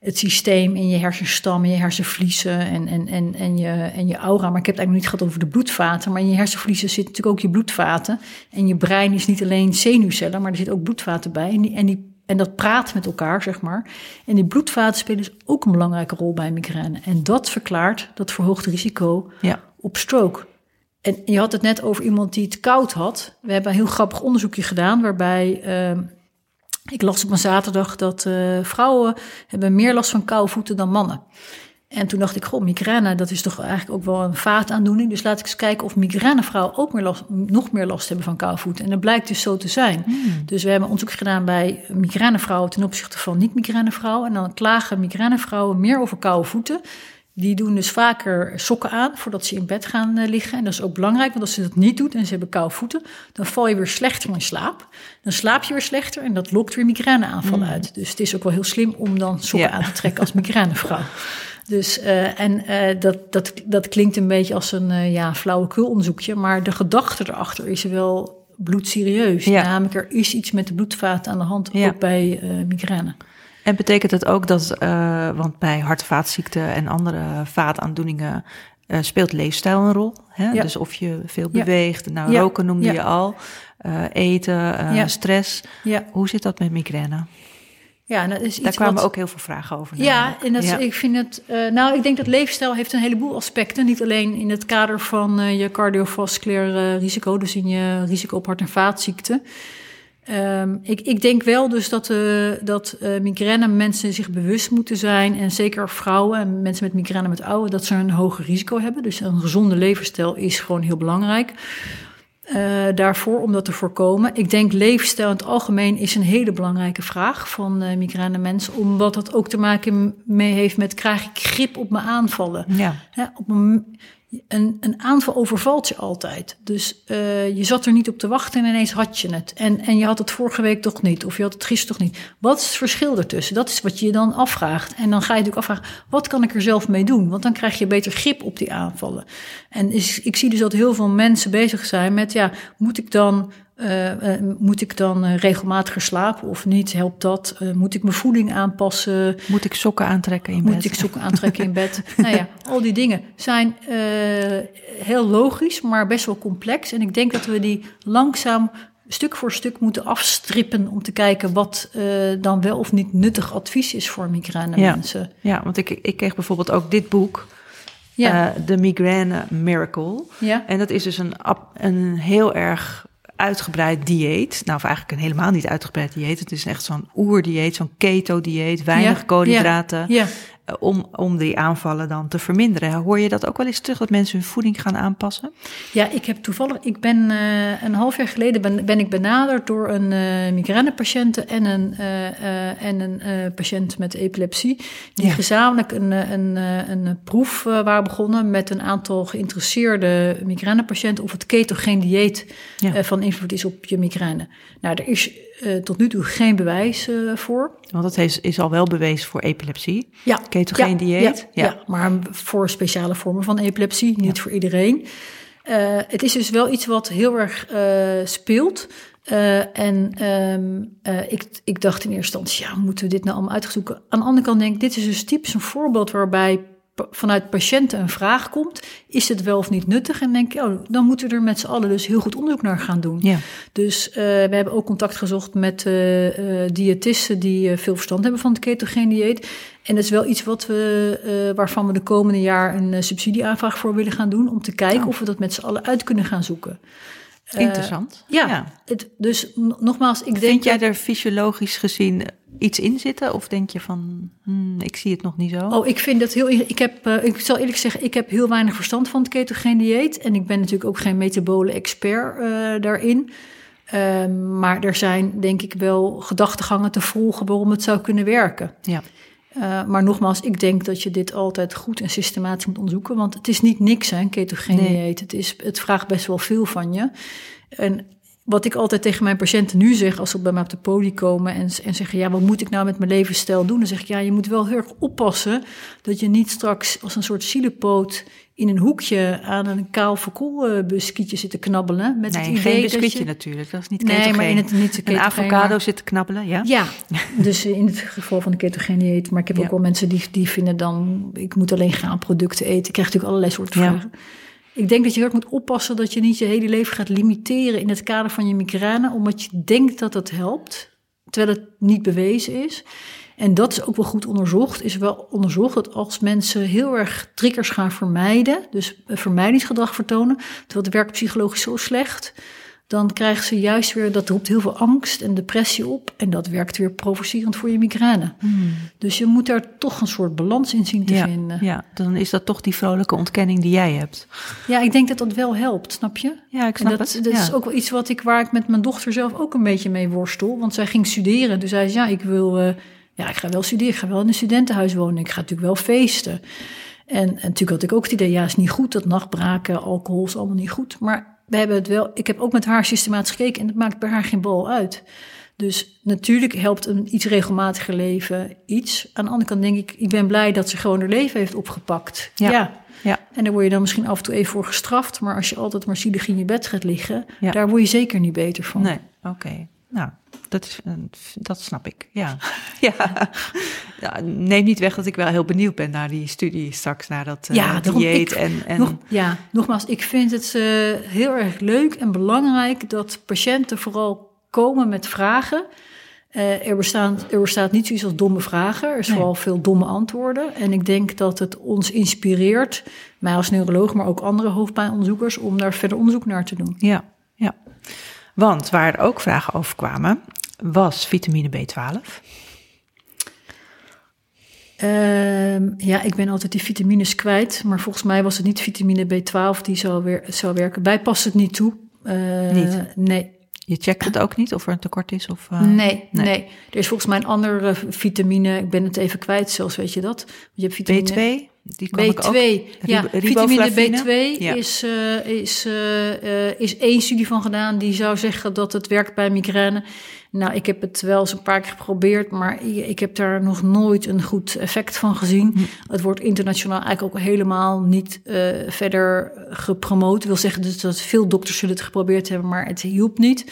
het systeem in je hersenstam, in je hersenvliezen en, en, en, en, je, en je aura. Maar ik heb het eigenlijk nog niet gehad over de bloedvaten. Maar in je hersenvliezen zitten natuurlijk ook je bloedvaten. En je brein is niet alleen zenuwcellen, maar er zitten ook bloedvaten bij. En, die, en, die, en dat praat met elkaar, zeg maar. En die bloedvaten spelen dus ook een belangrijke rol bij migraine. En dat verklaart dat verhoogde risico ja. op stroke. En je had het net over iemand die het koud had. We hebben een heel grappig onderzoekje gedaan waarbij... Uh, ik las op een zaterdag dat uh, vrouwen hebben meer last van koude voeten dan mannen. En toen dacht ik, goh, migraine, dat is toch eigenlijk ook wel een vaataandoening. Dus laat ik eens kijken of migrainevrouwen ook meer last, nog meer last hebben van koude voeten. En dat blijkt dus zo te zijn. Hmm. Dus we hebben onderzoek gedaan bij migrainevrouwen ten opzichte van niet-migrainevrouwen. En dan klagen migrainevrouwen meer over koude voeten. Die doen dus vaker sokken aan voordat ze in bed gaan eh, liggen. En dat is ook belangrijk, want als ze dat niet doet en ze hebben koude voeten, dan val je weer slechter in slaap. Dan slaap je weer slechter en dat lokt weer migraineaanvallen mm. uit. Dus het is ook wel heel slim om dan sokken aan te trekken als migrainevrouw. Dus, uh, en uh, dat, dat, dat klinkt een beetje als een uh, ja, flauwekulonderzoekje, maar de gedachte erachter is wel bloedserieus. Ja. Namelijk, er is iets met de bloedvaten aan de hand, ja. ook bij migraine. En betekent het ook dat, uh, want bij hart- vaatziekten en andere vaataandoeningen uh, speelt leefstijl een rol? Hè? Ja. Dus of je veel beweegt, nou ja. roken noemde je al, uh, eten, stress. Hoe zit dat met migraine? Ja, dat is Daar kwamen wat... ook heel veel vragen over. Ja, en dat is, ik vind het. Uh, nou, ik denk dat leefstijl heeft een heleboel aspecten. Niet alleen in het kader van uh, je cardiovasculair risico, dus in je risico op hart- en vaatziekten. Um, ik, ik, denk wel dus dat, uh, dat uh, migraine mensen zich bewust moeten zijn. En zeker vrouwen en mensen met migraine met ouderen, dat ze een hoger risico hebben. Dus een gezonde levensstijl is gewoon heel belangrijk. Uh, daarvoor om dat te voorkomen. Ik denk leefstijl in het algemeen is een hele belangrijke vraag van migraine mensen. Omdat dat ook te maken mee heeft met krijg ik grip op mijn aanvallen. Ja. op een, een, een aanval overvalt je altijd. Dus uh, je zat er niet op te wachten en ineens had je het. En, en je had het vorige week toch niet, of je had het gisteren toch niet. Wat is het verschil ertussen? Dat is wat je je dan afvraagt. En dan ga je natuurlijk afvragen, wat kan ik er zelf mee doen? Want dan krijg je beter grip op die aanvallen. En is, ik zie dus dat heel veel mensen bezig zijn met, ja, moet ik dan uh, moet ik dan uh, regelmatiger slapen of niet? Helpt dat? moet ik mijn voeding aanpassen? Moet ik sokken aantrekken in bed? Moet ik sokken aantrekken in bed? nou ja, al die dingen zijn heel logisch, maar best wel complex. En ik denk dat we die langzaam stuk voor stuk moeten afstrippen om te kijken wat dan wel of niet nuttig advies is voor migraine mensen. Ja, want ik, ik kreeg bijvoorbeeld ook dit boek. Ja. De Migraine Miracle. Ja. En dat is dus een, een heel erg uitgebreid dieet. Nou, of eigenlijk een helemaal niet uitgebreid dieet. Het is echt zo'n oerdieet, zo'n keto-dieet, weinig koolhydraten. Ja, om, om die aanvallen dan te verminderen. Hoor je dat ook wel eens terug, dat mensen hun voeding gaan aanpassen? Ja, ik heb toevallig, ik ben uh, een half jaar geleden ben, ben ik benaderd door een uh, migrainepatiënt en een, uh, en een patiënt met epilepsie. Die ja. gezamenlijk een, een, een proef waren begonnen met een aantal geïnteresseerde migrainepatiënten of het ketogeen dieet ja. van invloed is op je migraine. Nou, er is uh, tot nu toe geen bewijs uh, voor. Want dat is, is al wel bewezen voor epilepsie. Ja. Ketogeen ja, dieet. Ja, ja. maar voor speciale vormen van epilepsie, niet voor iedereen. Uh, het is dus wel iets wat heel erg speelt. en um, ik, ik dacht in eerste instantie, ja, moeten we dit nou allemaal uitzoeken? Aan de andere kant denk ik, dit is dus typisch een voorbeeld waarbij vanuit patiënten een vraag komt, is het wel of niet nuttig? En denk je, oh, dan moeten we er met z'n allen dus heel goed onderzoek naar gaan doen. Ja. Dus uh, we hebben ook contact gezocht met uh, uh, diëtisten die veel verstand hebben van het ketogeen dieet. En dat is wel iets wat we, waarvan we de komende jaar een subsidieaanvraag voor willen gaan doen, om te kijken oh. of we dat met z'n allen uit kunnen gaan zoeken. Interessant. ja, ja. Het, dus nogmaals, ik denk. Vind jij er fysiologisch gezien iets in zitten? Of denk je van, hmm, ik zie het nog niet zo? Oh, ik vind dat heel... Ik, heb, uh, ik zal eerlijk zeggen, ik heb heel weinig verstand van het ketogeen dieet. En ik ben natuurlijk ook geen metabole expert uh, daarin. Uh, maar er zijn denk ik wel gedachtegangen te volgen waarom het zou kunnen werken. Ja. Uh, maar nogmaals, ik denk dat je dit altijd goed en systematisch moet onderzoeken. Want het is niet niks, hè, ketogeen nee. dieet. Het, is, het vraagt best wel veel van je. En wat ik altijd tegen mijn patiënten nu zeg, als ze bij mij op de poli komen en, en zeggen: Ja, wat moet ik nou met mijn levensstijl doen? Dan zeg ik: Ja, je moet wel heel erg oppassen dat je niet straks als een soort zielepoot in een hoekje aan een kaal verkoolbuskietje zit te knabbelen. Met nee, het idee geen biscuitje natuurlijk, dat is niet ketogeen. Nee, maar in het niet Een avocado zit te knabbelen, ja? Ja, dus in het geval van de ketogene dieet. Maar ik heb ook wel mensen die, die vinden dan... ik moet alleen graanproducten eten. Ik krijg natuurlijk allerlei soorten vragen. Ik denk dat je erg moet oppassen dat je niet je hele leven gaat limiteren in het kader van je migraine, omdat je denkt dat dat helpt, terwijl het niet bewezen is. En dat is ook wel goed onderzocht. Is wel onderzocht dat als mensen heel erg triggers gaan vermijden, dus vermijdingsgedrag vertonen, terwijl het werkt psychologisch zo slecht, dan krijgen ze juist weer, dat roept heel veel angst en depressie op. En dat werkt weer provocerend voor je migraine. Hmm. Dus je moet daar toch een soort balans in zien te vinden. Ja, dan is dat toch die vrolijke ontkenning die jij hebt. Ja, ik denk dat dat wel helpt, snap je? Ja, ik snap en dat, het. Dat is ook wel iets wat ik, waar ik met mijn dochter zelf ook een beetje mee worstel. Want zij ging studeren. Dus zij zei, ja, ik wil, uh, ja, ik ga wel studeren. Ik ga wel in een studentenhuis wonen. Ik ga natuurlijk wel feesten. En, en natuurlijk had ik ook het idee, ja, is niet goed, dat nachtbraken, alcohol is allemaal niet goed. Maar we hebben het wel, ik heb ook met haar systematisch gekeken en het maakt bij haar geen bal uit. Dus natuurlijk helpt een iets regelmatiger leven iets. Aan de andere kant denk ik, ik ben blij dat ze gewoon haar leven heeft opgepakt. Ja. ja. En daar word je dan misschien af en toe even voor gestraft. Maar als je altijd maar zielig in je bed gaat liggen, daar word je zeker niet beter van. Nee, oké. Nou, dat, is, dat snap ik. Ja. ja. ja. Neem niet weg dat ik wel heel benieuwd ben naar die studie straks, naar dat uh, ja, dieet. en, en... Nog, ja, nogmaals, ik vind het uh, heel erg leuk en belangrijk dat patiënten vooral komen met vragen. Uh, er, bestaat, er bestaat niet zoiets als domme vragen. Er is vooral veel domme antwoorden. En ik denk dat het ons inspireert, mij als neuroloog, maar ook andere hoofdpijnonderzoekers, om daar verder onderzoek naar te doen. Ja. Want waar er ook vragen over kwamen, was vitamine B12. Uh, ja, ik ben altijd die vitamines kwijt. Maar volgens mij was het niet vitamine B12 die zou, weer, zou werken. Bij past het niet toe. Uh, niet? Nee. Je checkt het ook niet of er een tekort is? Of, uh, nee, nee, Er is volgens mij een andere vitamine. Ik ben het even kwijt zelfs, weet je dat? Je hebt vitamine... B2? Die kan B2, ook. ja. Vitamine B2 is, uh, is, uh, is één studie van gedaan die zou zeggen dat het werkt bij migraine. Nou, ik heb het wel eens een paar keer geprobeerd, maar ik heb daar nog nooit een goed effect van gezien. Hm. Het wordt internationaal eigenlijk ook helemaal niet uh, verder gepromoot. Dat wil zeggen dus dat veel dokters zullen het geprobeerd hebben, maar het hielp niet.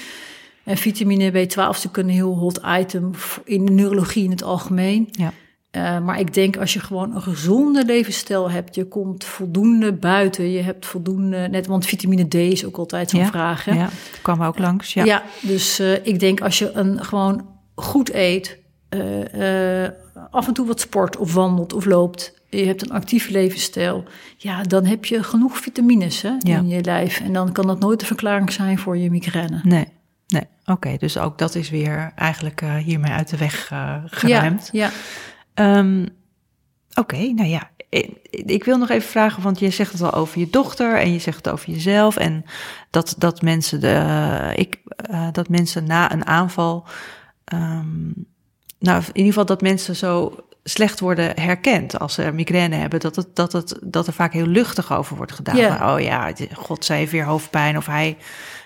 En vitamine B12 is een heel hot item in de neurologie in het algemeen. Ja. Uh, maar ik denk als je gewoon een gezonde levensstijl hebt, je komt voldoende buiten, je hebt voldoende, net, want vitamine D is ook altijd zo'n vraag. Hè? Ja, kwam ook langs. Ja, ja dus uh, ik denk als je een gewoon goed eet, uh, af en toe wat sport of wandelt of loopt, je hebt een actieve levensstijl, ja, dan heb je genoeg vitamines hè, in je lijf. En dan kan dat nooit de verklaring zijn voor je migraine. Nee. Nee, oké, dus ook dat is weer eigenlijk hiermee uit de weg geruimd. Ja, ja. Um, Oké, nou ja, ik wil nog even vragen, want je zegt het al over je dochter en je zegt het over jezelf en dat, dat, mensen, de, ik, uh, dat mensen na een aanval, um, nou in ieder geval dat mensen zo slecht worden herkend als ze migraine hebben, dat, het, dat, het, dat er vaak heel luchtig over wordt gedaan. Yeah. oh ja, god, zij heeft weer hoofdpijn of hij,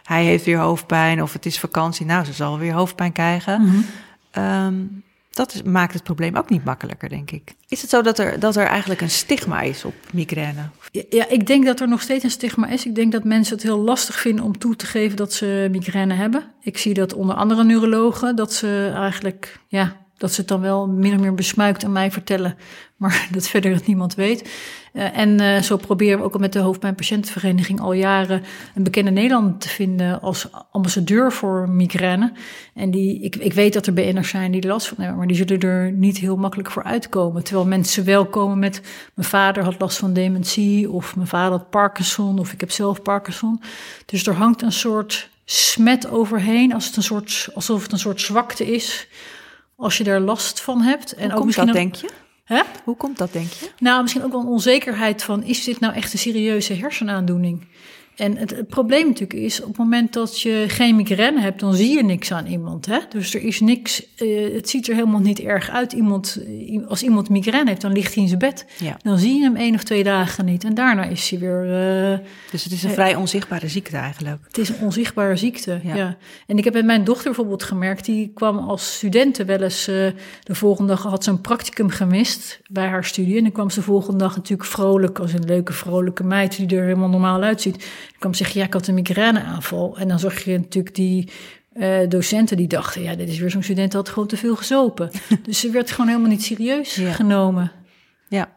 hij heeft weer hoofdpijn of het is vakantie, nou ze zal weer hoofdpijn krijgen. Mm -hmm dat maakt het probleem ook niet makkelijker, denk ik. Is het zo dat er, dat er eigenlijk een stigma is op migraine? Ja, ik denk dat er nog steeds een stigma is. Ik denk dat mensen het heel lastig vinden om toe te geven dat ze migraine hebben. Ik zie dat onder andere neurologen, dat ze eigenlijk, ja, dat ze het dan wel min of meer besmuikt aan mij vertellen, maar dat verder niemand weet. Uh, en uh, zo proberen we ook al met de hoofdpijnpatiëntenvereniging al jaren een bekende Nederlander te vinden als ambassadeur voor migraine. En die, ik, ik weet dat er BN'ers zijn die last van hebben, maar die zullen er niet heel makkelijk voor uitkomen. Terwijl mensen wel komen met, mijn vader had last van dementie, of mijn vader had Parkinson, of ik heb zelf Parkinson. Dus er hangt een soort smet overheen, als het een soort, alsof het een soort zwakte is als je er last van hebt. En Hoe ook komt misschien dat, denk je? Hè? Hoe komt dat, denk je? Nou, misschien ook wel een onzekerheid van... is dit nou echt een serieuze hersenaandoening? En het, probleem natuurlijk is, op het moment dat je geen migraine hebt, dan zie je niks aan iemand. Hè? Dus er is niks, uh, het ziet er helemaal niet erg uit. Iemand, eh, als iemand migraine heeft, dan ligt hij in zijn bed. Ja. Dan zie je hem één of twee dagen niet. En daarna is hij weer. Uh, dus het is een vrij onzichtbare ziekte eigenlijk. Het is een onzichtbare ziekte, ja. En ik heb met mijn dochter bijvoorbeeld gemerkt, die kwam als studenten wel eens. de volgende dag had ze een practicum gemist bij haar studie. En dan kwam ze de volgende dag natuurlijk vrolijk, als een leuke, vrolijke meid die er helemaal normaal uitziet kwam zeggen, ja, ik had een migraineaanval. En dan zag je natuurlijk die uh, docenten die dachten, ja, dit is weer zo'n student die had gewoon te veel gezopen. dus ze werd gewoon helemaal niet serieus genomen. Ja,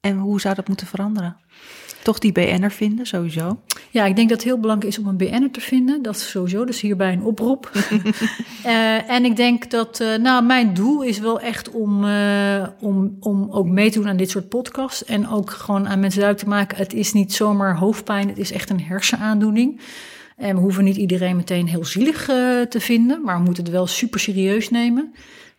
en hoe zou dat moeten veranderen? Toch die BN'er vinden, sowieso? Ja, ik denk dat het heel belangrijk is om een BN'er te vinden. Dat is sowieso, dus hierbij een oproep. uh, en ik denk dat, uh, nou, mijn doel is wel echt om, uh, om, om ook mee te doen aan dit soort podcasts. En ook gewoon aan mensen duidelijk te maken, het is niet zomaar hoofdpijn, het is echt een hersenaandoening. En we hoeven niet iedereen meteen heel zielig te vinden, maar we moeten het wel super serieus nemen.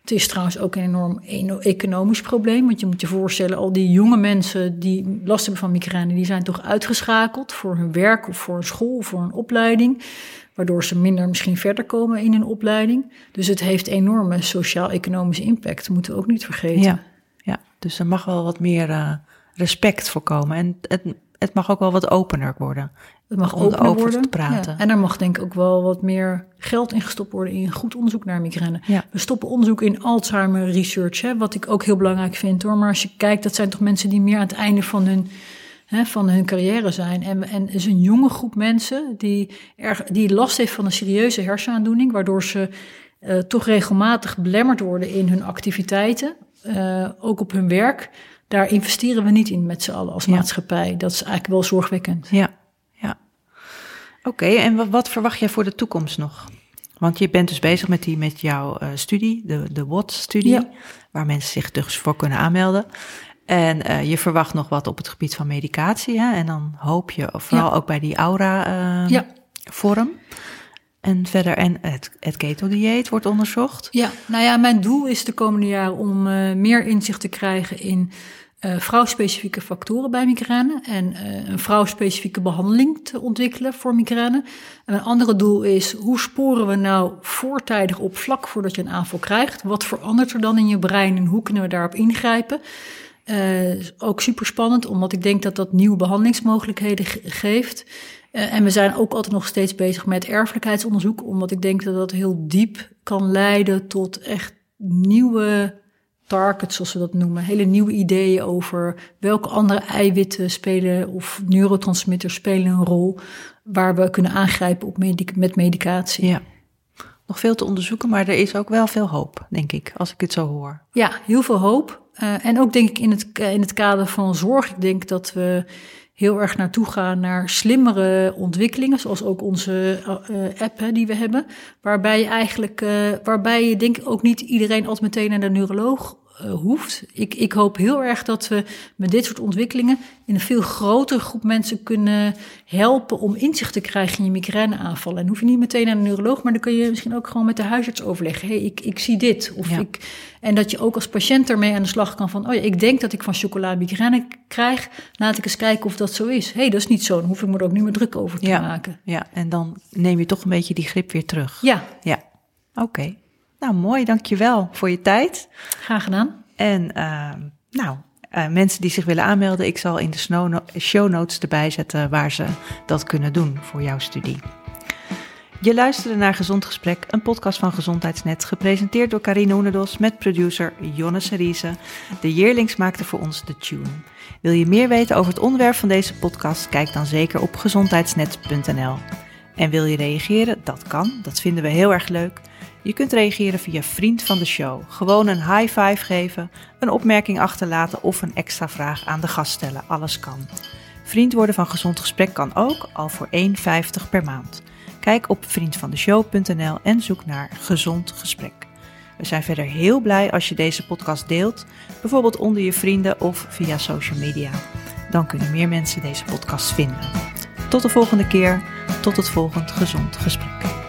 Het is trouwens ook een enorm economisch probleem. Want je moet je voorstellen, al die jonge mensen die last hebben van migraine, die zijn toch uitgeschakeld voor hun werk of voor een school of voor een opleiding. Waardoor ze minder misschien verder komen in hun opleiding. Dus het heeft enorme sociaal-economische impact. Dat moeten we ook niet vergeten. Ja, ja. dus er mag wel wat meer uh, respect voorkomen. En het, het mag ook wel wat opener worden. Het mag om opener worden. te praten. Ja, en er mag denk ik ook wel wat meer geld ingestopt worden in goed onderzoek naar migraine. Ja. We stoppen onderzoek in Alzheimer research, hè, wat ik ook heel belangrijk vind hoor. Maar als je kijkt, dat zijn toch mensen die meer aan het einde van hun, hè, van hun carrière zijn. En, en is een jonge groep mensen die, erg, die last heeft van een serieuze hersenaandoening, waardoor ze uh, toch regelmatig belemmerd worden in hun activiteiten, uh, ook op hun werk. Daar investeren we niet in met z'n allen als maatschappij. Dat is eigenlijk wel zorgwekkend. Ja. Oké, en wat, wat, verwacht jij voor de toekomst nog? Want je bent dus bezig met, die, met jouw uh, studie, de, de WOT-studie, waar mensen zich dus voor kunnen aanmelden. En uh, je verwacht nog wat op het gebied van medicatie. Hè? En dan hoop je vooral ook bij die aura-vorm. Uh, en verder, en het, het keto-dieet wordt onderzocht? Ja, nou ja, mijn doel is de komende jaren om uh, meer inzicht te krijgen in uh, vrouwspecifieke factoren bij migraine en uh, een vrouwspecifieke behandeling te ontwikkelen voor migraine. En een andere doel is hoe sporen we nou voortijdig op vlak voordat je een aanval krijgt? Wat verandert er dan in je brein en hoe kunnen we daarop ingrijpen? Uh, ook super spannend, omdat ik denk dat dat nieuwe behandelingsmogelijkheden geeft. En we zijn ook altijd nog steeds bezig met erfelijkheidsonderzoek, omdat ik denk dat dat heel diep kan leiden tot echt nieuwe targets, zoals we dat noemen. Hele nieuwe ideeën over welke andere eiwitten spelen of neurotransmitters spelen een rol waar we kunnen aangrijpen op medic met medicatie. Ja. Nog veel te onderzoeken, maar er is ook wel veel hoop, denk ik, als ik het zo hoor. Ja, heel veel hoop. Uh, en ook denk ik in het, in het kader van zorg. Ik denk dat we heel erg naartoe gaan naar slimmere ontwikkelingen, zoals ook onze uh, app hè, die we hebben, waarbij je eigenlijk, uh, waarbij je denk ik ook niet iedereen als meteen naar de neuroloog uh, hoeft. Ik, ik hoop heel erg dat we met dit soort ontwikkelingen in een veel grotere groep mensen kunnen helpen om inzicht te krijgen in je migraineaanvallen. En hoef je niet meteen naar een neuroloog, maar dan kun je misschien ook gewoon met de huisarts overleggen. hey, ik, ik zie dit. Of ik, en dat je ook als patiënt ermee aan de slag kan van, oh ja, ik denk dat ik van chocolade migraine krijg. Laat ik eens kijken of dat zo is. hey, dat is niet zo. Dan hoef ik me er ook niet meer druk over te maken. Ja, en dan neem je toch een beetje die grip weer terug. Ja. Ja, oké. Nou, mooi, dankjewel voor je tijd. Graag gedaan. En uh, nou, uh, mensen die zich willen aanmelden, ik zal in de show notes erbij zetten waar ze dat kunnen doen voor jouw studie. Je luisterde naar Gezond Gesprek, een podcast van Gezondheidsnet, gepresenteerd door Karine Hoenedos met producer Jonne Seriese. De Yearlings maakte voor ons de tune. Wil je meer weten over het onderwerp van deze podcast? Kijk dan zeker op gezondheidsnet.nl. En wil je reageren? Dat kan, dat vinden we heel erg leuk. Je kunt reageren via Vriend van de Show. Gewoon een high five geven, een opmerking achterlaten of een extra vraag aan de gast stellen. Alles kan. Vriend worden van Gezond Gesprek kan ook, al voor 1,50 per maand. Kijk op vriendvandeshow.nl en zoek naar Gezond Gesprek. We zijn verder heel blij als je deze podcast deelt, bijvoorbeeld onder je vrienden of via social media. Dan kunnen meer mensen deze podcast vinden. Tot de volgende keer, tot het volgende Gezond Gesprek.